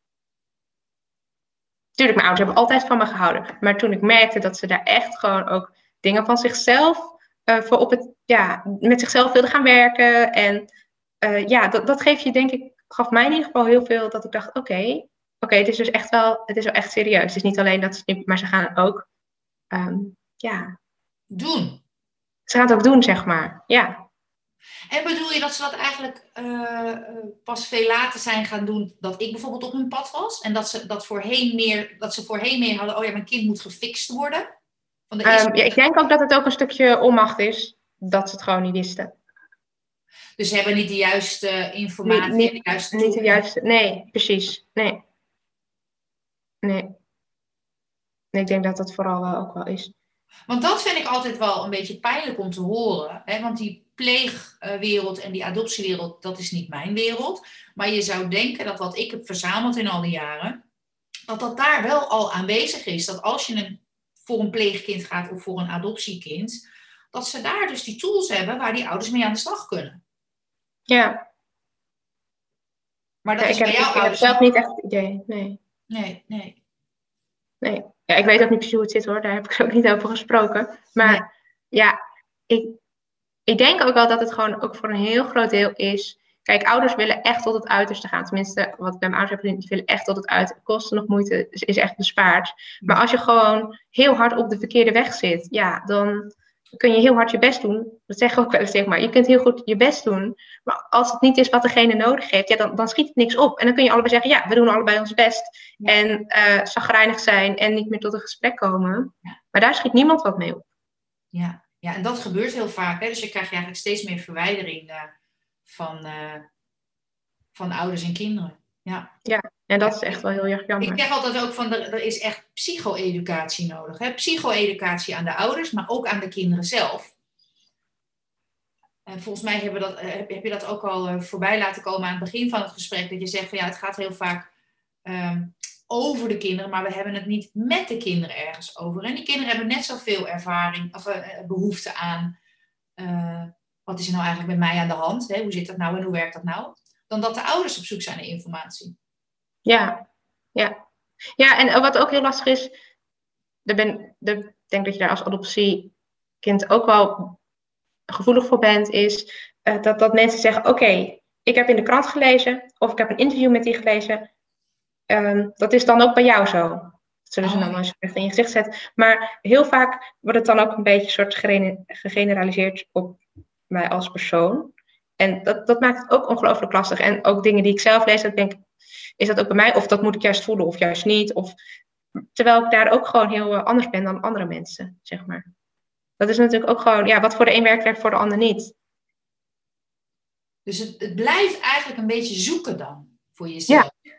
Tuurlijk, mijn ouders hebben altijd van me gehouden. Maar toen ik merkte dat ze daar echt gewoon ook dingen van zichzelf uh, voor op het, ja, met zichzelf wilden gaan werken. En ja, dat, dat geeft je denk ik, gaf mij in ieder geval heel veel dat ik dacht, oké, oké, het is dus echt wel, het is wel echt serieus. Het is niet alleen dat ze, maar ze gaan ook, um, ja. Doen. Ze gaan het ook doen, zeg maar, ja. En bedoel je dat ze dat eigenlijk uh, pas veel later zijn gaan doen dat ik bijvoorbeeld op hun pad was? En dat ze, dat voorheen meer, dat ze voorheen meer hadden, oh ja, mijn kind moet gefixt worden? Van de um, ja, ik denk ook dat het ook een stukje onmacht is, dat ze het gewoon niet wisten. Dus ze hebben niet de juiste informatie, niet, de juiste niet de juiste, nee, precies, nee. Nee. Ik denk dat dat vooral wel ook wel is. Want dat vind ik altijd wel een beetje pijnlijk om te horen. Hè? Want die pleegwereld en die adoptiewereld, dat is niet mijn wereld. Maar je zou denken dat wat ik heb verzameld in al die jaren, dat dat daar wel al aanwezig is. Dat als je een, voor een pleegkind gaat of voor een adoptiekind, dat ze daar dus die tools hebben waar die ouders mee aan de slag kunnen. Ja. Maar dat is ik bij heb, ik heb zelf niet echt het idee, nee. Nee, nee. Nee. Ja, ik weet ook niet precies hoe het zit hoor, daar heb ik ook niet over gesproken. Maar ja, ik, ik denk ook wel dat het gewoon ook voor een heel groot deel is. Kijk, ouders willen echt tot het uiterste gaan. Tenminste, wat ik bij mijn ouders heb die willen echt tot het uiterste. Kosten nog moeite is echt bespaard. Maar als je gewoon heel hard op de verkeerde weg zit, ja, dan, kun je heel hard je best doen. Dat zeg ik ook wel eens tegen maar. Je kunt heel goed je best doen. Maar als het niet is wat degene nodig heeft, ja, dan, dan schiet het niks op. En dan kun je allebei zeggen, ja, we doen allebei ons best. En uh, zagrijnig zijn en niet meer tot een gesprek komen. Maar daar schiet niemand wat mee op. Ja, ja en dat gebeurt heel vaak. Hè? Dus je krijgt eigenlijk steeds meer verwijdering uh, van, uh, van ouders en kinderen. Ja. ja, en dat is echt wel heel erg jammer. Ik zeg altijd ook van, er, er is echt psycho-educatie nodig. Hè? Psycho-educatie aan de ouders, maar ook aan de kinderen zelf. En volgens mij hebben dat, heb, heb je dat ook al uh, voorbij laten komen aan het begin van het gesprek. Dat je zegt van ja, het gaat heel vaak um, over de kinderen, maar we hebben het niet met de kinderen ergens over. En die kinderen hebben net zoveel ervaring of uh, behoefte aan. Uh, wat is er nou eigenlijk met mij aan de hand? Hè? Hoe zit dat nou en hoe werkt dat nou? Dan dat de ouders op zoek zijn naar informatie. Ja, ja. Ja, en wat ook heel lastig is, ik ben, de, denk dat je daar als adoptiekind ook wel gevoelig voor bent, is uh, dat, dat mensen zeggen: Oké, okay, ik heb in de krant gelezen, of ik heb een interview met die gelezen. Um, dat is dan ook bij jou zo. Dat zullen ze oh. dan eens echt in je gezicht zetten. Maar heel vaak wordt het dan ook een beetje soort gegeneraliseerd op mij als persoon. En dat, dat maakt het ook ongelooflijk lastig. En ook dingen die ik zelf lees, dat denk ik, is dat ook bij mij? Of dat moet ik juist voelen, of juist niet. Of, terwijl ik daar ook gewoon heel anders ben dan andere mensen, zeg maar. Dat is natuurlijk ook gewoon, ja, wat voor de een werkt, werkt voor de ander niet. Dus het, het blijft eigenlijk een beetje zoeken dan, voor jezelf. Ja,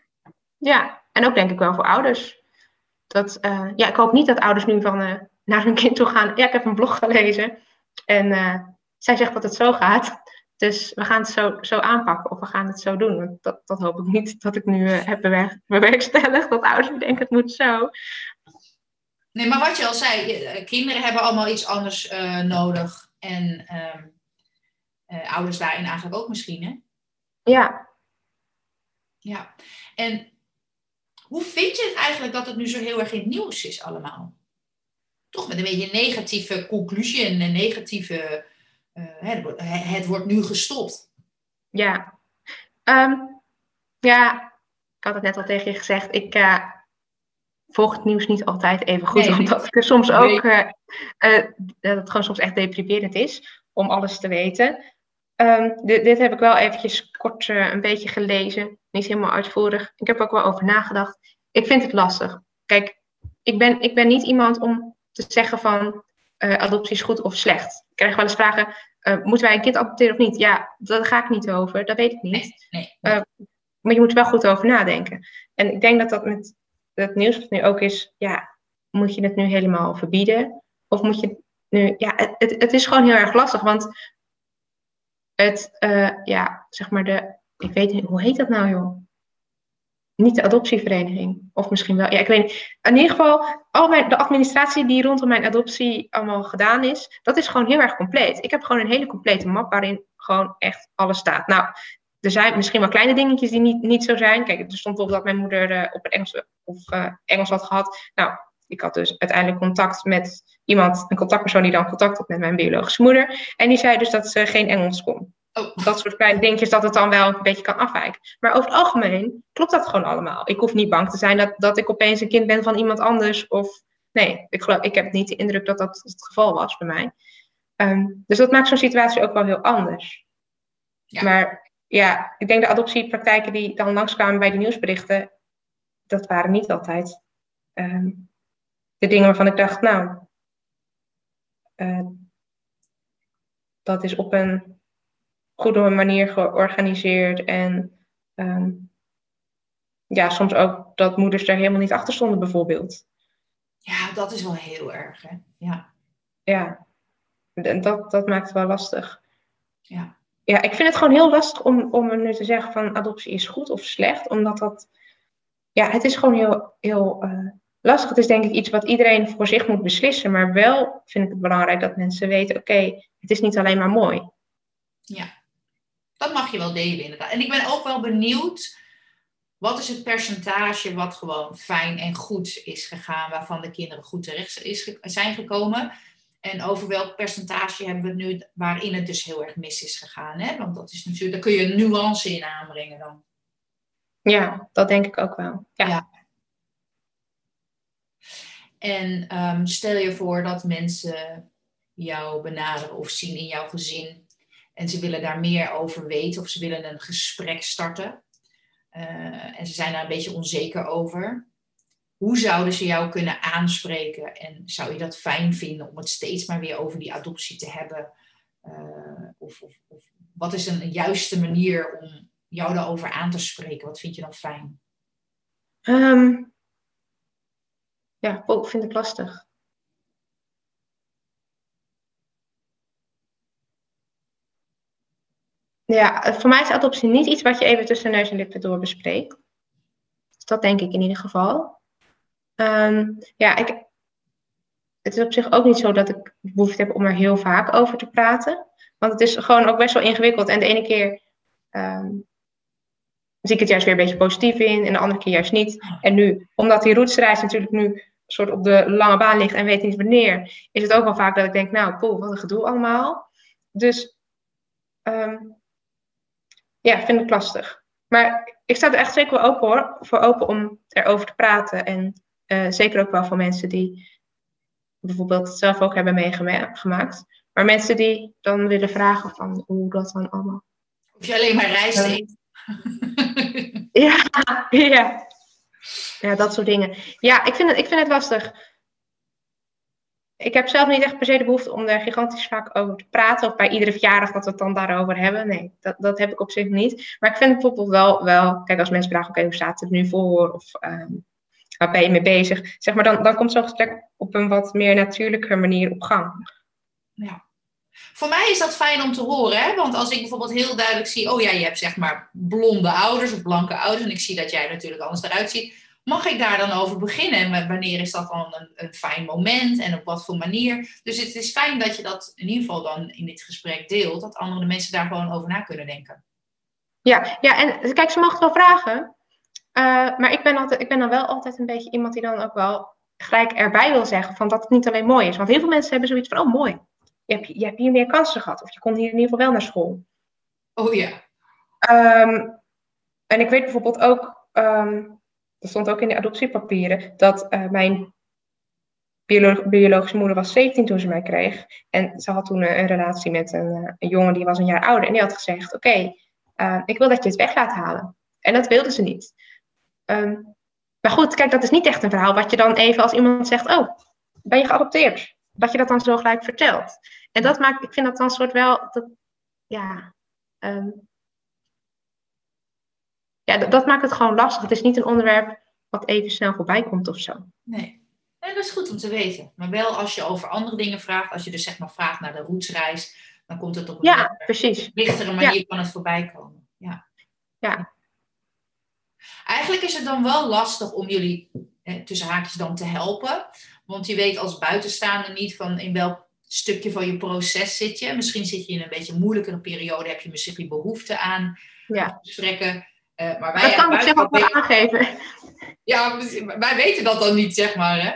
ja. en ook denk ik wel voor ouders. Dat, uh, ja, ik hoop niet dat ouders nu van uh, naar hun kind toe gaan. Ja, ik heb een blog gelezen. En uh, zij zegt dat het zo gaat. Dus we gaan het zo, zo aanpakken of we gaan het zo doen. Want dat, dat hoop ik niet dat ik nu uh, heb bewerkstelligd. Dat ouders denken het moet zo. Nee, maar wat je al zei, eh, kinderen hebben allemaal iets anders uh, nodig. En uh, ouders daarin eigenlijk ook misschien, hè? Ja. Ja. En hoe vind je het eigenlijk dat het nu zo heel erg in het nieuws is allemaal? Toch met een beetje een negatieve conclusie en een negatieve het wordt nu gestopt. Ja. Um, ja, ik had het net al tegen je gezegd. Ik uh, volg het nieuws niet altijd even goed. Nee, omdat ik soms ook. Uh, dat het gewoon soms echt deprimerend is om alles te weten. Um, dit, dit, heb ik wel eventjes kort een beetje gelezen. Niet helemaal uitvoerig. Ik heb ook wel over nagedacht. Ik vind het lastig. Kijk, ik ben, ik ben niet iemand om te zeggen van uh, adoptie is goed of slecht. Ik krijg wel eens vragen, uh, moeten wij een kind adopteren of niet? Ja, daar ga ik niet over, dat weet ik niet. Nee, nee. Uh, maar je moet er wel goed over nadenken. En ik denk dat dat met het nieuws wat nu ook is, ja, moet je het nu helemaal verbieden? Of moet je nu, ja, het, het, het is gewoon heel erg lastig, want het, ja, zeg maar de, ik weet niet, hoe heet dat nou joh? Niet de adoptievereniging. Of misschien wel. Ja, ik weet niet. In ieder geval, al mijn, de administratie die rondom mijn adoptie allemaal gedaan is, dat is gewoon heel erg compleet. Ik heb gewoon een hele complete map waarin gewoon echt alles staat. Nou, er zijn misschien wel kleine dingetjes die niet, niet zo zijn. Kijk, er stond bijvoorbeeld dat mijn moeder uh, op het Engels, of, uh, Engels had gehad. Nou, ik had dus uiteindelijk contact met iemand, een contactpersoon die dan contact had met mijn biologische moeder. En die zei dus dat ze geen Engels kon. Oh. Dat soort kleine dingetjes dat het dan wel een beetje kan afwijken. Maar over het algemeen klopt dat gewoon allemaal. Ik hoef niet bang te zijn dat, dat ik opeens een kind ben van iemand anders. Of nee, ik, geloof, ik heb niet de indruk dat dat het geval was bij mij. Um, dus dat maakt zo'n situatie ook wel heel anders. Ja. Maar ja, ik denk de adoptiepraktijken die dan langskwamen bij de nieuwsberichten, dat waren niet altijd um, de dingen waarvan ik dacht, nou, uh, dat is op een goede manier georganiseerd. En um, ja, soms ook dat moeders daar helemaal niet achter stonden, bijvoorbeeld. Ja, dat is wel heel erg, hè? Ja. Ja, en dat, dat maakt het wel lastig. Ja. Ja, ik vind het gewoon heel lastig om, om nu te zeggen van adoptie is goed of slecht, omdat dat, ja, het is gewoon heel, heel uh, lastig. Het is denk ik iets wat iedereen voor zich moet beslissen, maar wel vind ik het belangrijk dat mensen weten, oké, okay, het is niet alleen maar mooi. Ja, dat mag je wel delen inderdaad. En ik ben ook wel benieuwd, wat is het percentage wat gewoon fijn en goed is gegaan, waarvan de kinderen goed terecht is, zijn gekomen? En over welk percentage hebben we het nu waarin het dus heel erg mis is gegaan? Hè? Want dat is natuurlijk, daar kun je een nuance in aanbrengen dan. Ja, dat denk ik ook wel. Ja. ja. En um, stel je voor dat mensen jou benaderen of zien in jouw gezin. En ze willen daar meer over weten of ze willen een gesprek starten. Eh, en ze zijn daar een beetje onzeker over. Hoe zouden ze jou kunnen aanspreken? En zou je dat fijn vinden om het steeds maar weer over die adoptie te hebben? Uh, of, of, of, wat is een, juiste manier om jou daarover aan te spreken? Wat vind je dan fijn? Um, ja, ik vind het lastig. Ja, voor mij is adoptie niet iets wat je even tussen neus en lippen door bespreekt. Dus dat denk ik in ieder geval. Ehm, ja, ik, het is op zich ook niet zo dat ik behoefte heb om er heel vaak over te praten. Want het is gewoon ook best wel ingewikkeld. En de ene keer um, zie ik het juist weer een beetje positief in. En de andere keer juist niet. En nu, omdat die roetsreis natuurlijk nu soort op de lange baan ligt en weet niet wanneer, is het ook wel vaak dat ik denk, nou, poeh, wat een gedoe allemaal. Dus um, ja, vind ik lastig. Maar ik sta er echt zeker wel open hoor, voor open om erover te praten. En uh, zeker ook wel voor mensen die bijvoorbeeld het zelf ook hebben meegemaakt. Maar mensen die dan willen vragen van hoe dat dan allemaal. Of je alleen maar reist eet. ja, (laughs) (laughs) ja. Ja, dat soort dingen. Ja, ik vind het, ik vind het lastig. Ik heb zelf niet echt per se de behoefte om er gigantisch vaak over te praten. Of bij iedere verjaardag dat we het dan daarover hebben. Nee, dat, dat heb ik op zich niet. Maar ik vind het bijvoorbeeld wel, wel kijk, als mensen vragen, oké, hoe staat het nu voor? Of um, waar ben je mee bezig? Zeg maar, dan, dan komt zo'n gesprek op een wat meer natuurlijke manier op gang. Ja. Voor mij is dat fijn om te horen, hè? want als ik bijvoorbeeld heel duidelijk zie, oh ja, je hebt zeg maar blonde ouders of blanke ouders, en ik zie dat jij natuurlijk anders eruit ziet, mag ik daar dan over beginnen? En wanneer is dat dan een, een, fijn moment en op wat voor manier? Dus het is fijn dat je dat in ieder geval dan in dit gesprek deelt, dat andere mensen daar gewoon over na kunnen denken. Ja, ja en kijk, ze mogen wel vragen, uh, maar ik ben, altijd, ik ben dan wel altijd een beetje iemand die dan ook wel gelijk erbij wil zeggen van dat het niet alleen mooi is. Want heel veel mensen hebben zoiets van, oh mooi, je hebt, je hebt hier meer kansen gehad. Of je kon hier in ieder geval wel naar school. Oh ja. Um, en ik weet bijvoorbeeld ook, um, dat stond ook in de adoptiepapieren, dat uh, mijn biologische moeder was 17 toen ze mij kreeg. En ze had toen een, een relatie met een, uh, een, jongen die was een jaar ouder. En die had gezegd, oké, ik wil dat je het weg laat halen. En dat wilde ze niet. Um, maar goed, kijk, dat is niet echt een verhaal wat je dan even als iemand zegt, oh, ben je geadopteerd? Dat je dat dan zo gelijk vertelt. En dat maakt, ik vind dat dan soort wel, dat, ja, um, ja dat, dat, maakt het gewoon lastig. Het is niet een onderwerp wat even snel voorbij komt of zo. Nee. nee, dat is goed om te weten. Maar wel als je over andere dingen vraagt, als je dus zeg maar vraagt naar de roetsreis, dan komt het op een ja, precies. lichtere manier ja. kan het voorbij komen. Ja. ja. Eigenlijk is het dan wel lastig om jullie eh, tussen haakjes dan te helpen. Want je weet als buitenstaander niet van in welk stukje van je proces zit je. Misschien zit je in een beetje moeilijkere periode, heb je misschien behoefte aan ja. gesprekken. Uh, maar wij, dat kan ik zelf ook wel aangeven. (laughs) Ja, wij weten dat dan niet, zeg maar. Hè?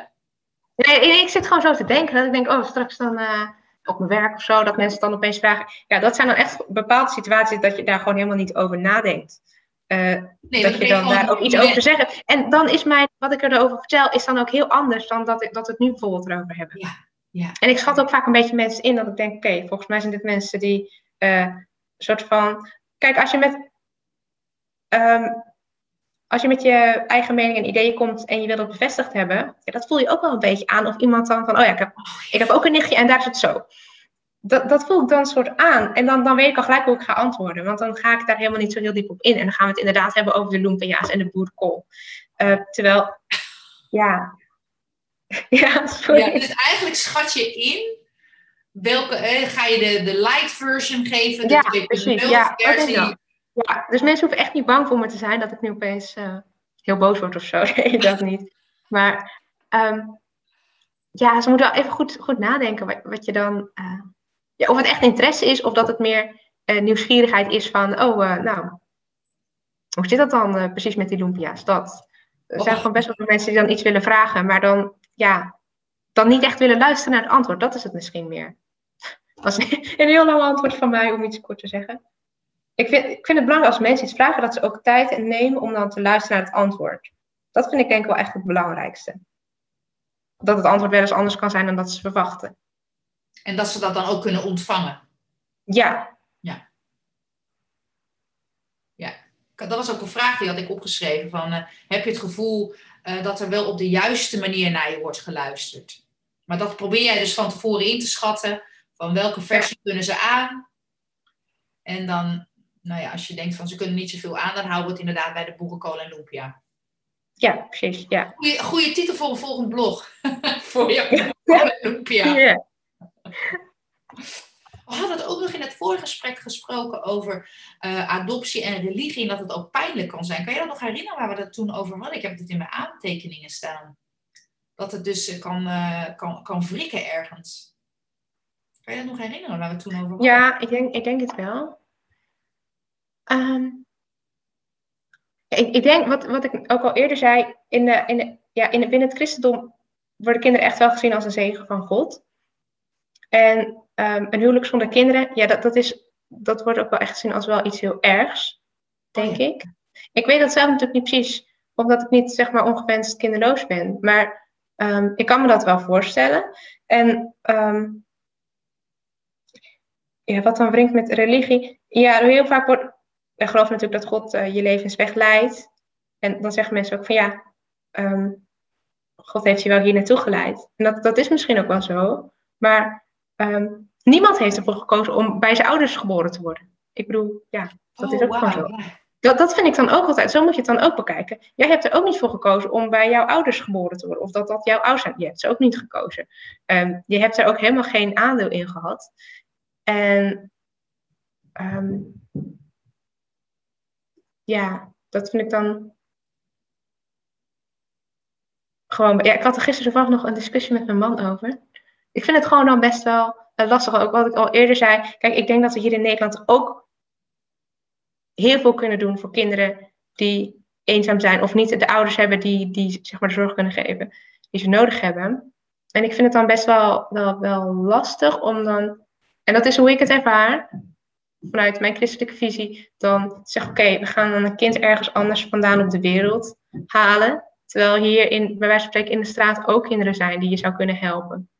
Nee, ik zit gewoon zo te denken. Dat ik denk, oh, straks dan uh, op mijn werk of zo, dat mensen dan opeens vragen. Ja, dat zijn dan echt bepaalde situaties dat je daar gewoon helemaal niet over nadenkt. Uh, nee, dat je dan daar ook iets over te zeggen. En dan is mijn, wat ik erover vertel, is dan ook heel anders dan dat, ik, dat we het nu bijvoorbeeld erover hebben. Ja, ja. En ik schat ook vaak een beetje mensen in dat ik denk, oké, volgens mij zijn dit mensen die uh, een soort van. Kijk, als je met. Um, als je met je eigen mening en ideeën komt en je wil dat bevestigd hebben, ja, dat voel je ook wel een beetje aan. Of iemand dan van, oh ja, ik heb, ik heb ook een nichtje en daar is het zo dat, dat voel ik dan soort aan. En dan, dan weet ik al gelijk hoe ik ga antwoorden. Want dan ga ik daar helemaal niet zo heel diep op in. En dan gaan we het inderdaad hebben over de lumpia's en de boerenkool. Uh, terwijl, (laughs) ja. (laughs) ja, sorry. Ja, dus eigenlijk schat je in welke, eh, ga je de, de light version geven? De ja, precies. Ja, versie. Ja, dus mensen hoeven echt niet bang voor me te zijn dat ik nu opeens uh, heel boos word of zo. (laughs) Nee, dat niet. Maar um, ja, ze moeten wel even goed, goed nadenken wat, wat je dan uh, ja, of het echt interesse is of dat het meer uh, nieuwsgierigheid is van, oh, nou, hoe zit dat dan precies met die lumpia's? Dat. Er zijn gewoon best wel veel mensen die dan iets willen vragen, maar dan, ja, dan niet echt willen luisteren naar het antwoord. Dat is het misschien meer. (laughs) Dat is een heel lang antwoord van mij om iets kort te zeggen. Ik vind, ik vind het belangrijk als mensen iets vragen, dat ze ook tijd nemen om dan te luisteren naar het antwoord. Dat vind ik denk ik wel echt het belangrijkste. Dat het antwoord wel eens anders kan zijn dan dat ze verwachten. En dat ze dat dan ook kunnen ontvangen. Ja. Ja. Ja. Dat was ook een vraag die had ik opgeschreven. Van, uh, heb je het gevoel uh, dat er wel op de juiste manier naar je wordt geluisterd? Maar dat probeer jij dus van tevoren in te schatten. Van welke versie kunnen ze aan? En dan, nou ja, als je denkt van ze kunnen niet zoveel aan, dan houden we het inderdaad bij de boerenkool en lumpia. Ja, precies. Ja. Goeie, goeie titel voor een volgend blog. (laughs) voor je ja. lumpia. Ja. We hadden het ook nog in het vorige gesprek gesproken over uh, adoptie en religie en dat het ook pijnlijk kan zijn. Kan je dat nog herinneren waar we het toen over hadden? Ik heb het in mijn aantekeningen staan. Dat het dus kan, uh, kan, kan wrikken ergens. Kan je dat nog herinneren waar we het toen over hadden? Ja, ik denk, ik denk het wel. Um, ik, ik, denk, wat, wat ik ook al eerder zei, in de, in de, ja, in de, binnen het christendom worden kinderen echt wel gezien als een zegen van God. En um, een huwelijk zonder kinderen, ja, dat, dat, is, dat wordt ook wel echt gezien als wel iets heel ergs, denk oh ik. Ik weet dat zelf natuurlijk niet precies, omdat ik niet zeg maar ongewenst kinderloos ben. Maar um, ik kan me dat wel voorstellen. En um, ja, wat dan wringt met religie. Ja, heel vaak wordt. Ik geloof natuurlijk dat God uh, je levensweg leidt. En dan zeggen mensen ook van ja, God heeft je wel hier naartoe geleid. En dat, dat is misschien ook wel zo. Maar um, niemand heeft ervoor gekozen om bij zijn ouders geboren te worden. Ik bedoel, ja, dat oh, is ook wow. gewoon zo. Dat, dat vind ik dan ook altijd, zo moet je het dan ook bekijken. Jij hebt er ook niet voor gekozen om bij jouw ouders geboren te worden. Of dat dat jouw ouders zijn. Je hebt ze ook niet gekozen. Um, je hebt er ook helemaal geen aandeel in gehad. En um, ja, dat vind ik dan gewoon. Ja, ik had er gisteren toevallig nog een discussie met mijn man over ik vind het gewoon dan best wel uh, lastig. Ook wat ik al eerder zei. Kijk, ik denk dat we hier in Nederland ook heel veel kunnen doen voor kinderen die eenzaam zijn of niet de ouders hebben die, die zeg maar, de zorg kunnen geven die ze nodig hebben. En ik vind het dan best wel, wel, wel lastig om dan, en dat is hoe ik het ervaar, vanuit mijn christelijke visie, dan zeg oké, we gaan dan een kind ergens anders vandaan op de wereld halen. Terwijl hier in, bij wijze van spreken in de straat ook kinderen zijn die je zou kunnen helpen.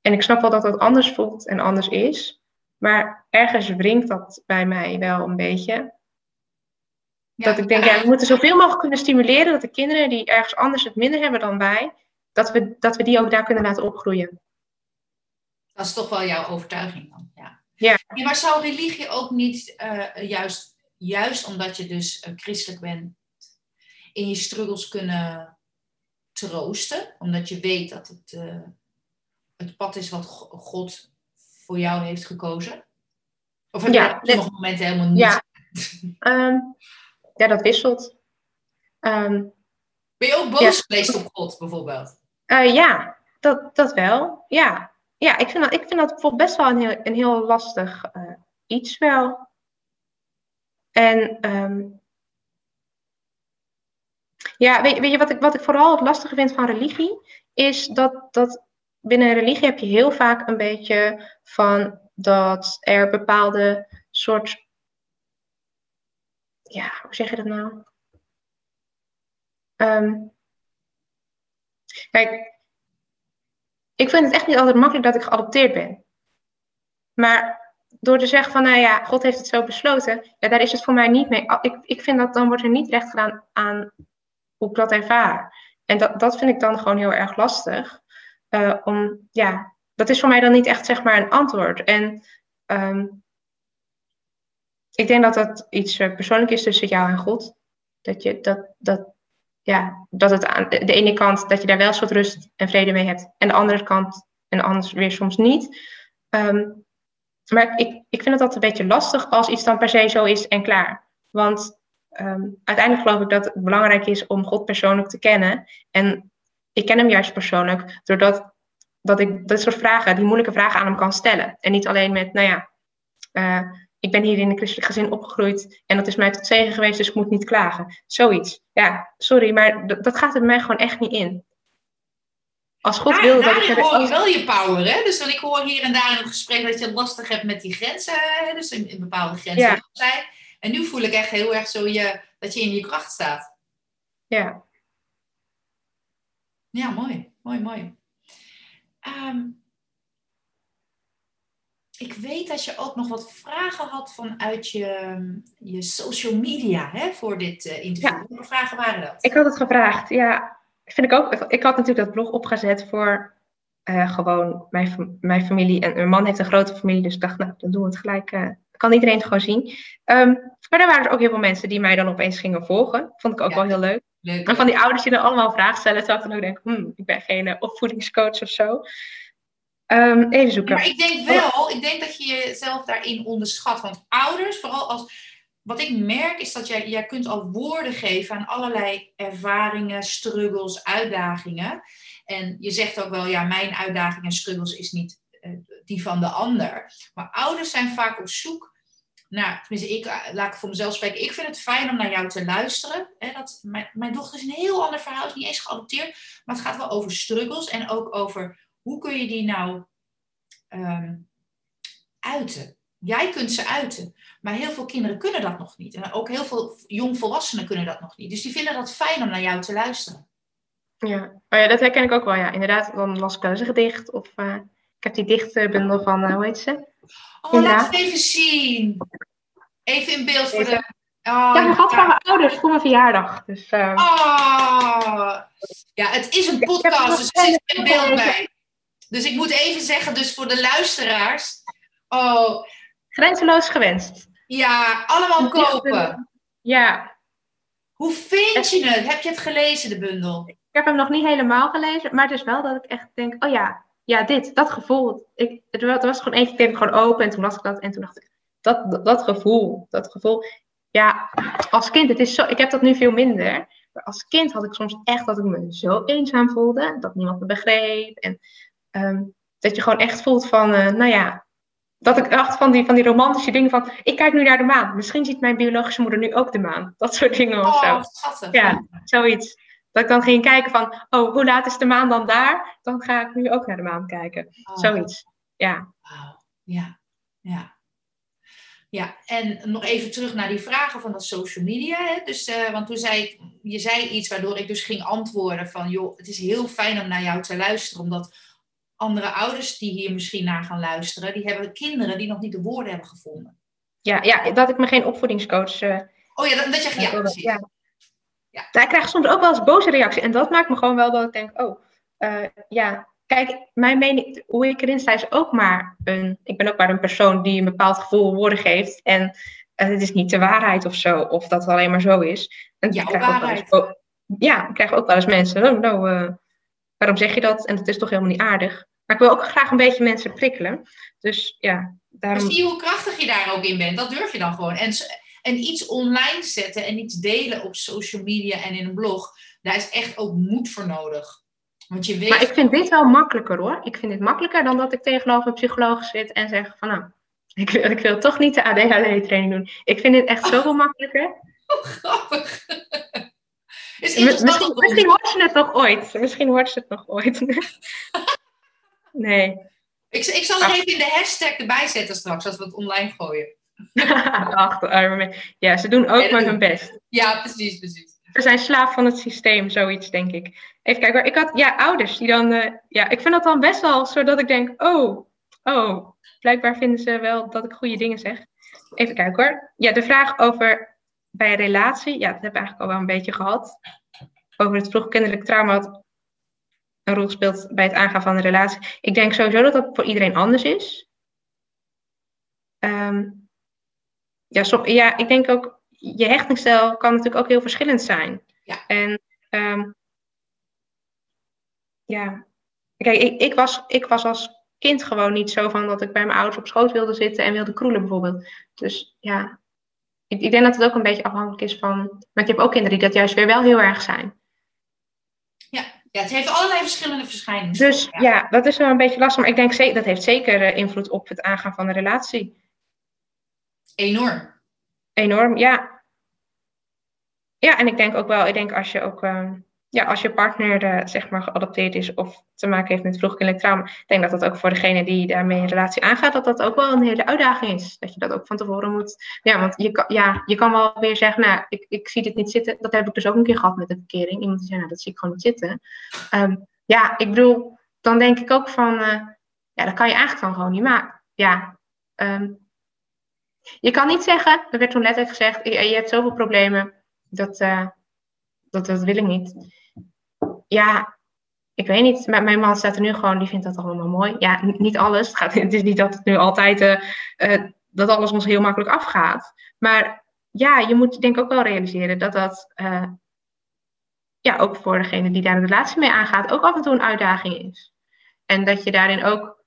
En ik snap wel dat dat anders voelt en anders is. Maar ergens wringt dat bij mij wel een beetje. dat ik denk, ja, we moeten zoveel mogelijk kunnen stimuleren dat de kinderen die ergens anders het minder hebben dan wij, dat we, dat we die ook daar kunnen laten opgroeien. Dat is toch wel jouw overtuiging dan, ja. Ja. maar zou religie ook niet uh, juist, juist omdat je dus uh, christelijk bent, in je struggles kunnen troosten? Omdat je weet dat het... Uh, het pad is wat God voor jou heeft gekozen? Of heb ja, je op sommige momenten helemaal niet? Ja, um, (laughs) ja dat wisselt. Um, ben je ook boos ja. geweest op God bijvoorbeeld? Ja, dat, dat wel. Ja, ja ik, vind dat, ik vind dat best wel een heel, een heel lastig uh, iets wel. En um, ja, weet, weet, je wat ik, wat ik vooral het lastige vind van religie? Is dat, dat binnen religie heb je heel vaak een beetje van dat er bepaalde soort. Ja, hoe zeg je dat nou? Um, kijk, ik vind het echt niet altijd makkelijk dat ik geadopteerd ben. Maar door te zeggen van, nou ja, God heeft het zo besloten, ja, daar is het voor mij niet mee. Ik, ik vind dat dan wordt er niet recht gedaan aan hoe ik dat ervaar. En dat, dat vind ik dan gewoon heel erg lastig. Uh, om, ja, dat is voor mij dan niet echt zeg maar een antwoord. En um, ik denk dat dat iets uh, persoonlijk is tussen jou en God. Dat, je, dat, dat, ja, dat het aan de ene kant dat je daar wel soort rust en vrede mee hebt. En de andere kant, en anders weer soms niet. Um, maar ik, ik vind het altijd een beetje lastig als iets dan per se zo is en klaar. Want um, uiteindelijk geloof ik dat het belangrijk is om God persoonlijk te kennen. En ik ken hem juist persoonlijk, doordat dat ik dit soort vragen, die moeilijke vragen aan hem kan stellen. En niet alleen met, nou ja, uh, ik ben hier in een christelijk gezin opgegroeid en dat is mij tot zegen geweest, dus ik moet niet klagen. Zoiets. Ja, sorry, maar dat gaat er bij mij gewoon echt niet in. Als God ja, wil dat ik... hoor wel je power, hè? Dus dan ik hoor hier en daar in het gesprek dat je het lastig hebt met die grenzen, dus in, in bepaalde grenzen ja. zijn. En nu voel ik echt heel erg zo je, dat je in je kracht staat. Ja. Ja, mooi. Mooi, mooi. Um, ik weet dat je ook nog wat vragen had vanuit je, je social media hè, voor dit uh, interview. Ja. Welke vragen waren dat? Ik had het gevraagd, ja. Vind ik ook. Ik had natuurlijk dat blog opgezet voor uh, gewoon mijn, mijn familie. En mijn man heeft een grote familie, dus ik dacht, nou, dan doen we het gelijk. Uh, kan iedereen het gewoon zien. Um, maar daar waren er ook heel veel mensen die mij dan opeens gingen volgen. Vond ik ook wel heel leuk. leuk. En van die ouders die dan allemaal vragen stellen, terwijl ik dan ook denk, hmm, ik ben geen opvoedingscoach of zo. Um, even zoeken. Maar ik denk wel, ik denk dat je jezelf daarin onderschat. Want ouders, vooral als. Wat ik merk is dat jij, jij kunt al woorden geven aan allerlei ervaringen, struggles, uitdagingen. En je zegt ook wel, ja, mijn uitdaging en struggles is niet uh, die van de ander. Maar ouders zijn vaak op zoek naar, tenminste, ik, eh, laat ik voor mezelf spreken. Ik vind het fijn om naar jou te luisteren. Hè, dat, mijn, mijn dochter is een heel ander verhaal, is niet eens geadopteerd. Maar het gaat wel over struggles en ook over hoe kun je die nou um, uiten? Jij kunt ze uiten, maar heel veel kinderen kunnen dat nog niet. En ook heel veel jongvolwassenen kunnen dat nog niet. Dus die vinden dat fijn om naar jou te luisteren. Ja, oh ja dat herken ik ook wel. Ja, inderdaad, dan las ik wel eens een gedicht. Of uh, ik heb die dichtbundel van, uh, hoe heet ze? Oh, laat het even zien. Even in beeld voor de... Oh, ja, ik had van mijn ouders voor mijn verjaardag. Dus, uh... oh. Ja, het is een podcast, dus er zit in beeld bij. Dus ik moet even zeggen, dus voor de luisteraars. Oh. Grenzeloos gewenst. Ja, allemaal kopen. Ja. Hoe vind je het? Heb je het gelezen, de bundel? Ik heb hem nog niet helemaal gelezen, maar het is wel dat ik echt denk, oh ja, ja, dit, dat gevoel. Ik, het was gewoon even, ik gewoon open en toen las ik dat en toen dacht ik, dat, dat, dat gevoel, dat gevoel. Ja, als kind, het is zo, ik heb dat nu veel minder. Maar als kind had ik soms echt dat ik me zo eenzaam voelde, dat niemand me begreep. En Ehm, dat je gewoon echt voelt van, uh, nou ja, dat ik dacht van die, van die romantische dingen van, ik kijk nu naar de maan. Misschien ziet mijn biologische moeder nu ook de maan. Dat soort dingen of oh, zo. Ja, zoiets. Dat ik dan ging kijken van, oh, hoe laat is de maan dan daar? Dan ga ik nu ook naar de maan kijken. Oh. Zoiets, ja. Wow. Ja, ja. Ja, en nog even terug naar die vragen van de social media. Hè? Dus, uh, want toen zei je zei iets waardoor ik dus ging antwoorden van, joh, het is heel fijn om naar jou te luisteren, omdat andere ouders die hier misschien naar gaan luisteren, die hebben kinderen die nog niet de woorden hebben gevonden. Ja, ja dat ik me geen opvoedingscoach. Uh, oh ja, dat, dat je ja, precies. Ja. Ja. Daar krijg soms ook wel eens boze reactie. En dat maakt me gewoon wel dat ik denk, oh, uh, ja, kijk, mijn mening, hoe ik erin sta, is ook maar een. Ik ben ook maar een persoon die een bepaald gevoel woorden geeft. En uh, het is niet de waarheid of zo, of dat het alleen maar zo is. En ja, waarheid. ja, ik krijg ook wel eens mensen, oh, nou, waarom zeg je dat? En dat is toch helemaal niet aardig. Maar ik wil ook graag een beetje mensen prikkelen. Dus ja, daarom... zie je hoe krachtig je daar ook in bent. Dat durf je dan gewoon. En, en iets online zetten en iets delen op social media en in een blog, daar is echt ook moed voor nodig. Want je weet... Maar ik vind dit wel makkelijker hoor. Ik vind dit makkelijker dan dat ik tegenover een psycholoog zit en zeg van nou, (laughs) ik wil, ik wil toch niet de ADHD-training doen. Ik vind dit echt zoveel makkelijker. (laughs) Oh, grappig. (laughs) Is misschien, misschien hoort ze het nog ooit. Misschien hoort ze het nog ooit. Nee. Ik, ik zal er even in de hashtag erbij zetten straks, als we het online gooien. (laughs) Ach, arme Ja, ze doen ook maar hun best. Ja, precies, precies. Ze zijn slaaf van het systeem, zoiets denk ik. Even kijken, ik had ja, ouders die dan, uh, ja, ik vind dat dan best wel zodat ik denk, oh, oh, blijkbaar vinden ze wel dat ik goede dingen zeg. Even kijken hoor. Ja, de vraag over bij relatie, ja, dat hebben we eigenlijk al wel een beetje gehad. Over het vroegkinderlijk trauma een rol speelt bij het aangaan van een relatie. Ik denk sowieso dat dat voor iedereen anders is. Um, ja, so, ja, ik denk ook, je hechtingsstijl kan natuurlijk ook heel verschillend zijn. Ja. En um, ja, kijk, ik, ik, was, ik was als kind gewoon niet zo van dat ik bij mijn ouders op schoot wilde zitten en wilde kroelen bijvoorbeeld. Dus ja, ik, ik denk dat het ook een beetje afhankelijk is van. Maar ik heb ook kinderen die dat juist weer wel heel erg zijn. Ja, het heeft allerlei verschillende verschijningen. Dus ja. dat is wel een beetje lastig. Maar ik denk zeker, dat heeft zeker uh, invloed op het aangaan van een relatie. Enorm. Enorm, ja. Ja, en ik denk ook wel, ik denk als je ook, uh, ja, als je partner uh, zeg maar geadopteerd is of te maken heeft met vroegkindelijk trauma, ik denk dat dat ook voor degene die daarmee een relatie aangaat, dat dat ook wel een hele uitdaging is. Dat je dat ook van tevoren moet. Ja, want je kan, ja, je kan wel weer zeggen, nou, ik, ik zie dit niet zitten. Dat heb ik dus ook een keer gehad met een verkering. Iemand die zei, nou, dat zie ik gewoon niet zitten. Um, ja, ik bedoel, dan denk ik ook van, uh, ja, dat kan je eigenlijk dan gewoon niet maken. Ja, ehm, je kan niet zeggen, er werd toen letterlijk gezegd, je, hebt zoveel problemen, dat, uh, dat, dat wil ik niet. Ja, ik weet niet, maar mijn man staat er nu gewoon, die vindt dat allemaal mooi. Ja, niet alles. Het, gaat, (laughs) het is niet dat het nu altijd, uh, dat alles ons heel makkelijk afgaat. Maar ja, je moet denk ik ook wel realiseren dat dat, uh, ja, ook voor degene die daar een relatie mee aangaat, ook af en toe een uitdaging is. En dat je daarin ook,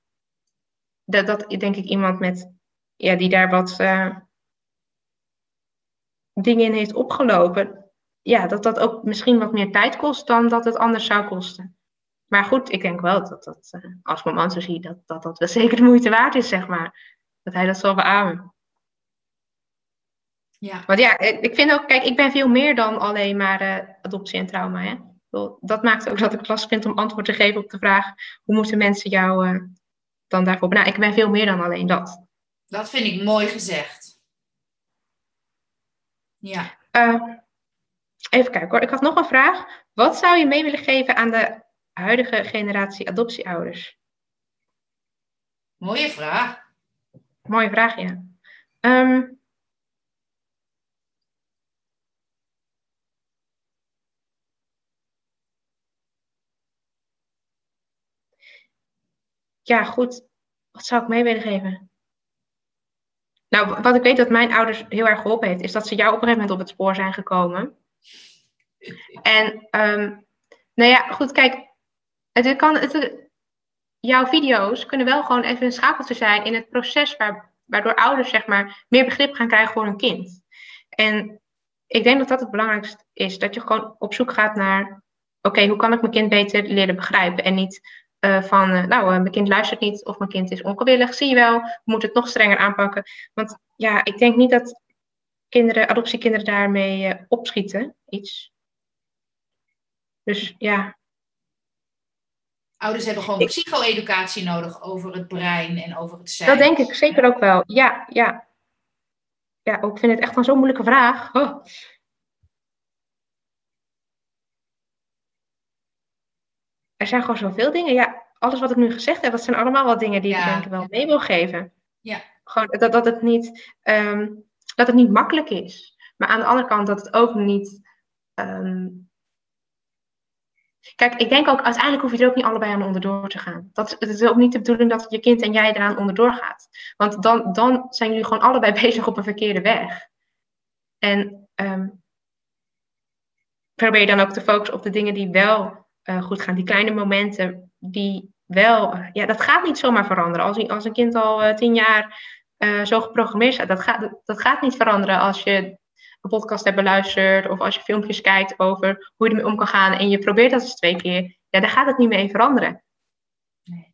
dat, dat denk ik iemand met, ja, die daar wat dingen in heeft opgelopen, ja, dat dat ook misschien wat meer tijd kost dan dat het anders zou kosten. Maar goed, ik denk wel dat dat, uh, als mijn man zo ziet, dat, dat dat wel (laughs) zeker de moeite waard is, zeg maar. Dat hij dat zal beamen. Ja. Want ja, ik vind ook, kijk, ik ben veel meer dan alleen maar uh, adoptie en trauma. Hè? Dat maakt ook dat ik lastig vind om antwoord te geven op de vraag: hoe moeten mensen jou uh, dan daarvoor benaderen? Ik ben veel meer dan alleen dat. Dat vind ik mooi gezegd. Ja. Uh, even kijken hoor. Ik had nog een vraag. Wat zou je mee willen geven aan de huidige generatie adoptieouders? Mooie vraag. Mooie vraag, ja. Um, ja, goed. Wat zou ik mee willen geven? Nou, wat ik weet dat mijn ouders heel erg geholpen heeft, is dat ze jou op een gegeven moment op het spoor zijn gekomen. En, um, nou ja, goed, kijk, het kan, het, jouw video's kunnen wel gewoon even een schakeltje zijn in het proces waar, waardoor ouders, zeg maar, meer begrip gaan krijgen voor hun kind. En ik denk dat dat het belangrijkste is, dat je gewoon op zoek gaat naar, oké, hoe kan ik mijn kind beter leren begrijpen en niet uh, van, uh, nou, uh, mijn kind luistert niet of mijn kind is ongewillig. Zie je wel, we moeten het nog strenger aanpakken. Want ja, ik denk niet dat kinderen, adoptiekinderen daarmee opschieten, iets. Dus ja. Ouders hebben gewoon psycho-educatie nodig over het brein en over het zijn. Dat denk ik zeker ook wel. Ja, ja. Ja, ik vind het echt een zo'n moeilijke vraag. Oh. er zijn gewoon zoveel dingen. Ja, alles wat ik nu gezegd heb, dat zijn allemaal wel dingen die ik denk wel mee wil geven. Ja. Gewoon dat, dat, het niet, um, dat het niet makkelijk is. Maar aan de andere kant dat het ook niet. Um... Kijk, ik denk ook, uiteindelijk hoef je er ook niet allebei aan onderdoor te gaan. Dat, het is ook niet de bedoeling dat je kind en jij eraan onderdoor gaat. Want dan, dan zijn jullie gewoon allebei (laughs) bezig op een verkeerde weg. En um, probeer dan ook te focussen op de dingen die wel uh, goed gaan. Die kleine momenten die wel, uh, ja, dat gaat niet zomaar veranderen. Als, als een kind al uh, tien jaar zo geprogrammeerd dat gaat, dat gaat niet veranderen als je een podcast hebt beluisterd of als je filmpjes kijkt over hoe je ermee om kan gaan en je probeert dat eens twee keer. Ja, daar gaat het niet mee veranderen. Nee.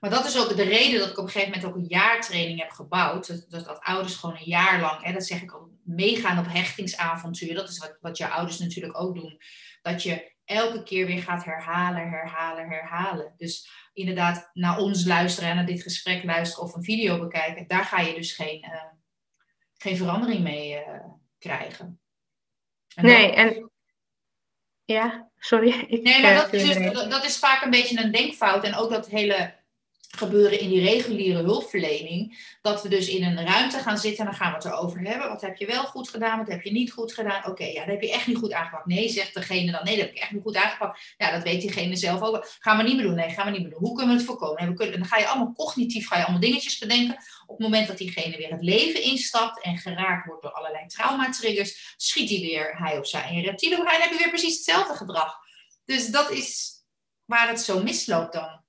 Maar dat is ook de reden dat ik op een gegeven moment ook een jaartraining heb gebouwd. Dat, dat, dat ouders gewoon een jaar lang, hè, dat zeg ik ook, meegaan op hechtingsavontuur. Dat is wat, wat je ouders natuurlijk ook doen. Dat je elke keer weer gaat herhalen, herhalen, herhalen. Dus inderdaad, naar ons luisteren en naar dit gesprek luisteren of een video bekijken, daar ga je dus geen, uh, geen verandering mee uh, krijgen. En nee, en ja, sorry. (laughs) Ik, nee, maar dat is, dus, dat is vaak een beetje een denkfout. En ook dat hele gebeuren in die reguliere hulpverlening. Dat we dus in een ruimte gaan zitten en dan gaan we het erover hebben. Wat heb je wel goed gedaan, wat heb je niet goed gedaan? Oké, ja, dat heb je echt niet goed aangepakt. Nee, zegt degene dan. Nee, dat heb ik echt niet goed aangepakt. Ja, dat weet diegene zelf ook. Gaan we niet meer doen. Nee, gaan we niet meer doen. Hoe kunnen we het voorkomen? En dan ga je allemaal cognitief, ga je allemaal dingetjes bedenken. Op het moment dat diegene weer het leven instapt en geraakt wordt door allerlei traumatriggers, schiet hij weer, hij of zij in je reptiele brein, heb je weer precies hetzelfde gedrag. Dus dat is waar het zo misloopt dan.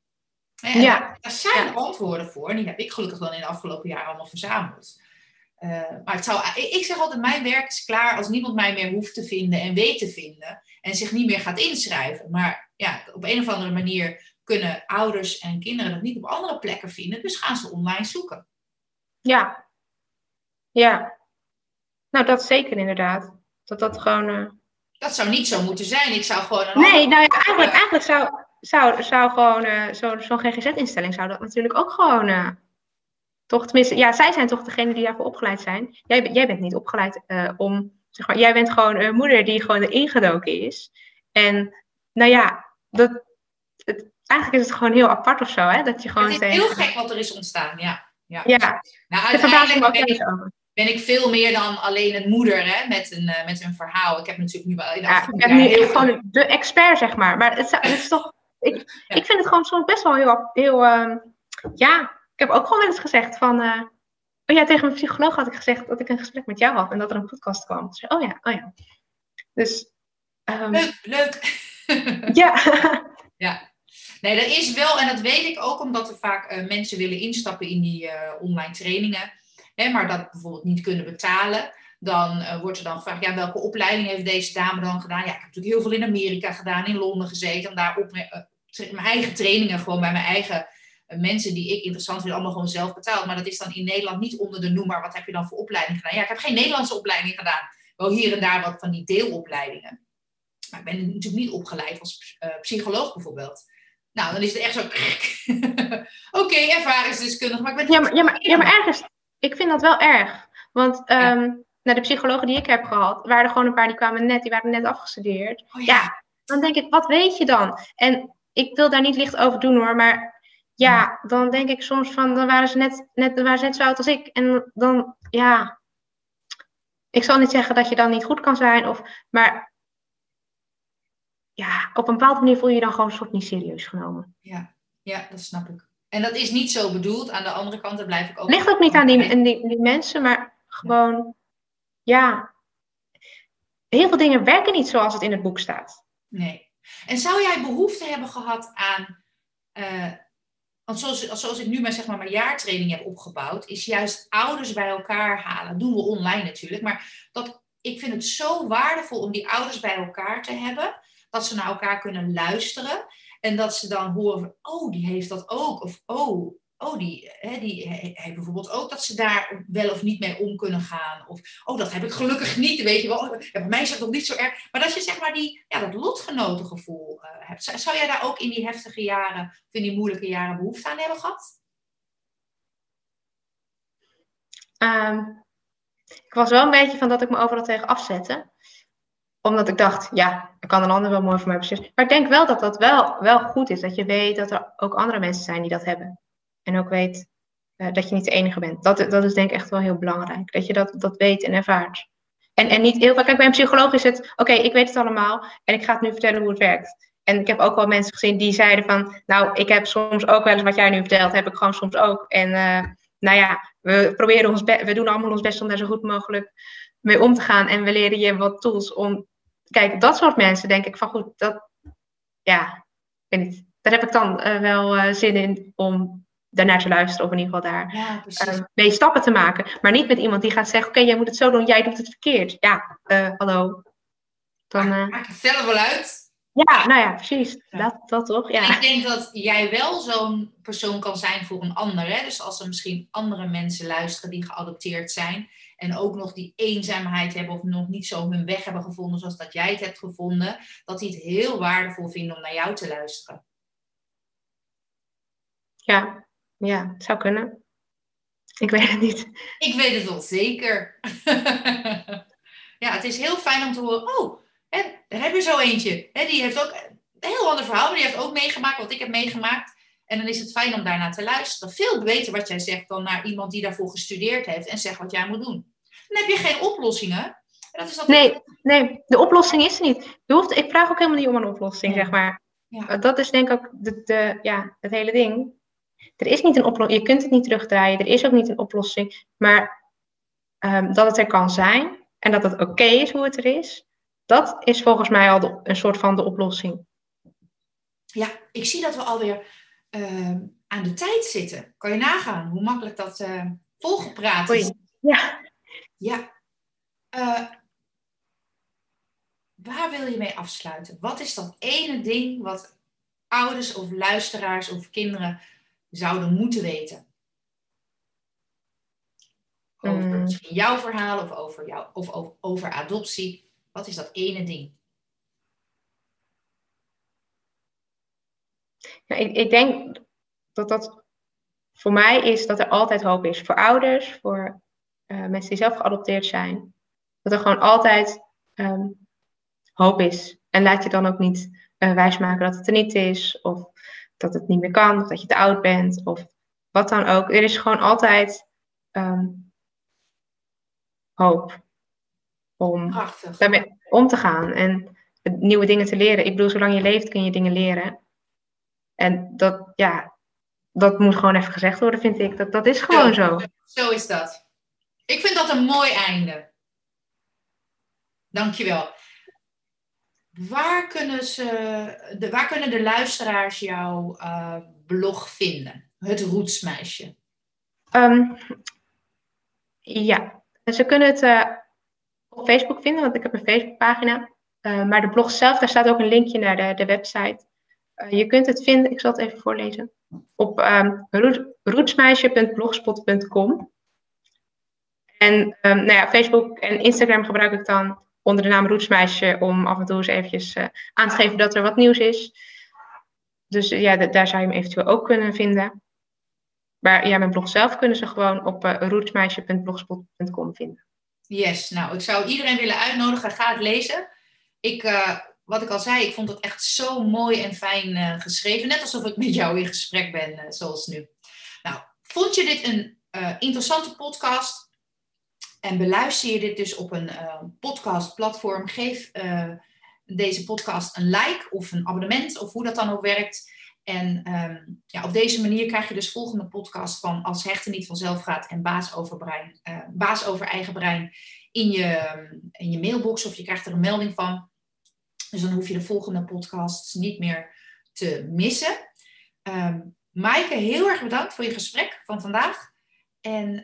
Ja. Daar zijn antwoorden voor. En die heb ik gelukkig dan in de afgelopen jaren allemaal verzameld. Uh, maar het zou, ik zeg altijd, mijn werk is klaar als niemand mij meer hoeft te vinden en weet te vinden. En zich niet meer gaat inschrijven. Maar ja, op een of andere manier kunnen ouders en kinderen dat niet op andere plekken vinden. Dus gaan ze online zoeken. Ja. Ja. Nou, dat zeker inderdaad. Dat dat gewoon... Uh... Dat zou niet zo moeten zijn. Ik zou gewoon... Een nee, nou ja, eigenlijk, eigenlijk zou zou, zou gewoon, uh, zo'n zo GGZ-instelling zou dat natuurlijk ook gewoon, uh, toch tenminste, ja, zij zijn toch degene die daarvoor opgeleid zijn. Jij, jij bent niet opgeleid uh, om, zeg maar, jij bent gewoon een moeder die gewoon erin gedoken is. En nou ja, dat, het, eigenlijk is het gewoon heel apart of zo, hè? Dat je gewoon het is heel gek wat er is ontstaan, ja. Ja, ja. Nou, uiteindelijk ben ik, ben ik veel meer dan alleen een moeder hè, met, een, uh, met een verhaal. Ik heb natuurlijk nu wel... Ja, ik ben nu heel gewoon de expert, zeg maar. Maar het, het is toch... Ik, ik vind het gewoon soms best wel heel... heel um, ja, ik heb ook gewoon wel eens gezegd van... Uh, oh ja, tegen mijn psycholoog had ik gezegd dat ik een gesprek met jou had en dat er een podcast kwam. Dus, oh ja, oh ja. Dus... Um, leuk, leuk. (laughs) ja. (laughs) ja. Nee, dat is wel, en dat weet ik ook omdat er vaak uh, mensen willen instappen in die uh, online trainingen, hè, maar dat bijvoorbeeld niet kunnen betalen. Dan uh, wordt er dan gevraagd, ja, welke opleiding heeft deze dame dan gedaan? Ja, ik heb natuurlijk heel veel in Amerika gedaan, in Londen gezeten, om daar op mijn eigen trainingen, gewoon bij mijn eigen mensen die ik interessant vind, allemaal gewoon zelf betaald. Maar dat is dan in Nederland niet onder de noemer, wat heb je dan voor opleiding gedaan? Ja, ik heb geen Nederlandse opleiding gedaan. Wel hier en daar wat van die deelopleidingen. Maar ik ben natuurlijk niet opgeleid als psycholoog bijvoorbeeld. Nou, dan is het echt zo. (laughs) Oké, okay, ervaringsdeskundig. Maar ik ben ja, maar, ja, maar, ja, maar ergens, ik vind dat wel erg. Want um, de psychologen die ik heb gehad, waren er gewoon een paar die kwamen net, die waren net afgestudeerd. Oh, ja. ja. dan denk ik, wat weet je dan? En ik wil daar niet licht over doen hoor, maar ja, dan denk ik soms van, dan waren ze net, net, dan waren ze net zo oud als ik. En dan, ja, ik zal niet zeggen dat je dan niet goed kan zijn, of, maar ja, op een bepaalde manier voel je je dan gewoon soort niet serieus genomen. Ja, ja dat snap ik. En dat is niet zo bedoeld. Aan de andere kant, daar blijf ik ook... Ligt ook niet aan die, die, die mensen, maar gewoon, ja. Heel veel dingen werken niet zoals het in het boek staat. Nee. En zou jij behoefte hebben gehad aan... Uh, want zoals, zoals ik nu maar, zeg maar, mijn jaartraining heb opgebouwd... is juist ouders bij elkaar halen. Dat doen we online natuurlijk. Maar dat, ik vind het zo waardevol om die ouders bij elkaar te hebben dat ze naar elkaar kunnen luisteren. En dat ze dan horen van, oh, die heeft dat ook. Of, oh, oh die, hè, die bijvoorbeeld ook dat ze daar wel of niet mee om kunnen gaan. Of, oh, dat heb ik gelukkig niet, weet je wel. Bij mij is dat nog niet zo erg. Maar dat je zeg maar die, ja, dat lotgenotengevoel uh, hebt. Zou jij daar ook in die heftige jaren, of in die moeilijke jaren behoefte aan hebben gehad? Um, ik was wel een beetje van dat ik me overal tegen afzette omdat ik dacht, ja, ik kan een ander wel mooi voor mij beslissen. Maar ik denk wel dat dat wel, wel goed is. Dat je weet dat er ook andere mensen zijn die dat hebben. En ook weet uh, dat je niet de enige bent. Dat, dat is denk ik echt wel heel belangrijk. Dat je dat, dat weet en ervaart. En, en niet heel vaak, kijk, bij een psycholoog is het, oké, ik weet het allemaal en ik ga het nu vertellen hoe het werkt. En ik heb ook wel mensen gezien die zeiden van, nou, ik heb soms ook wel eens wat jij nu vertelt, heb ik gewoon soms ook. En uh, nou ja, we proberen ons, we doen allemaal ons best om daar zo goed mogelijk mee om te gaan. En we leren je wat tools om kijk, dat soort mensen denk ik van goed, dat, ja, niet. Daar heb ik dan uh, wel zin in om daarnaar te luisteren, of in ieder geval daar ja, uh, mee stappen te maken. Maar niet met iemand die gaat zeggen, oké, jij moet het zo doen, jij doet het verkeerd. Ja, hallo. Dan, Maak het zelf wel uit. Ja, nou ja, precies. Dat, dat toch? Ja. ik denk dat jij wel zo'n persoon kan zijn voor een ander. Hè? Dus als er misschien andere mensen luisteren die geadopteerd zijn, en ook nog die eenzaamheid hebben of nog niet zo hun weg hebben gevonden zoals dat jij het hebt gevonden, dat die het heel waardevol vinden om naar jou te luisteren. Ja, ja, het zou kunnen. Ik weet het niet. Ik weet het wel zeker. (laughs) ja, het is heel fijn om te horen. Oh, hè, daar heb je zo eentje. Hè, die heeft ook een heel ander verhaal, maar die heeft ook meegemaakt wat ik heb meegemaakt. En dan is het fijn om daarnaar te luisteren. Veel beter wat jij zegt dan naar iemand die daarvoor gestudeerd heeft en zegt wat jij moet doen. Dan heb je geen oplossingen. Dat is dat nee, nee, de oplossing is er niet. Je hoeft, ik vraag ook helemaal niet om een oplossing, zeg maar. Ja. Dat is denk ik ook de, de, ja, het hele ding. Er is niet een oplossing. Je kunt het niet terugdraaien. Er is ook niet een oplossing. Maar um, dat het er kan zijn en dat het oké is hoe het er is, dat is volgens mij al een soort van de oplossing. Ja, ik zie dat we alweer uh, aan de tijd zitten. Kan je nagaan hoe makkelijk dat uh, volgepraat is? Ja. Ja. Uh, waar wil je mee afsluiten? Wat is dat ene ding wat ouders of luisteraars of kinderen zouden moeten weten? Over mm. misschien jouw verhaal of over, jou, of over, over adoptie. Wat is dat ene ding? Ja, ik, ik denk dat dat voor mij is dat er altijd hoop is. Voor ouders, voor uh, mensen die zelf geadopteerd zijn. Dat er gewoon altijd um, hoop is. En laat je dan ook niet uh, wijsmaken dat het er niet is. Of dat het niet meer kan. Of dat je te oud bent. Of wat dan ook. Er is gewoon altijd ehm, hoop om daarmee om te gaan en nieuwe dingen te leren. Ik bedoel, zolang je leeft kun je dingen leren. En dat, ja, dat moet gewoon even gezegd worden, vind ik. Dat, dat is gewoon zo. Zo is dat. Ik vind dat een mooi einde. Dankjewel. Waar kunnen, ze, de, waar kunnen de luisteraars jouw uh, blog vinden? Het Roetsmeisje. Um, ja, ze kunnen het uh, op Facebook vinden, want ik heb een Facebookpagina. Uh, maar de blog zelf, daar staat ook een linkje naar de, de website. je kunt het vinden, ik zal het even voorlezen, op um, roetsmeisje.blogspot.com. En um, nou ja, Facebook en Instagram gebruik ik dan onder de naam Roetsmeisje om af en toe eens eventjes uh, aan te geven dat er wat nieuws is. Dus ja, daar zou je hem eventueel ook kunnen vinden. Maar ja, mijn blog zelf kunnen ze gewoon op uh, roetsmeisje.blogspot.com vinden. Yes, nou, ik zou iedereen willen uitnodigen. Ga het lezen. Ik, wat ik al zei, ik vond het echt zo mooi en fijn geschreven. Net alsof ik met jou in gesprek ben, zoals nu. Nou, vond je dit een interessante podcast? En beluister je dit dus op een uh, podcastplatform, geef uh, deze podcast een like of een abonnement of hoe dat dan ook werkt. En um, ja, op deze manier krijg je dus volgende podcast van Als hechten niet vanzelf gaat en baas over, brein, uh, baas over eigen brein in je, in je mailbox of je krijgt er een melding van. Dus dan hoef je de volgende podcasts niet meer te missen. Um, Maaike, heel erg bedankt voor je gesprek van vandaag. En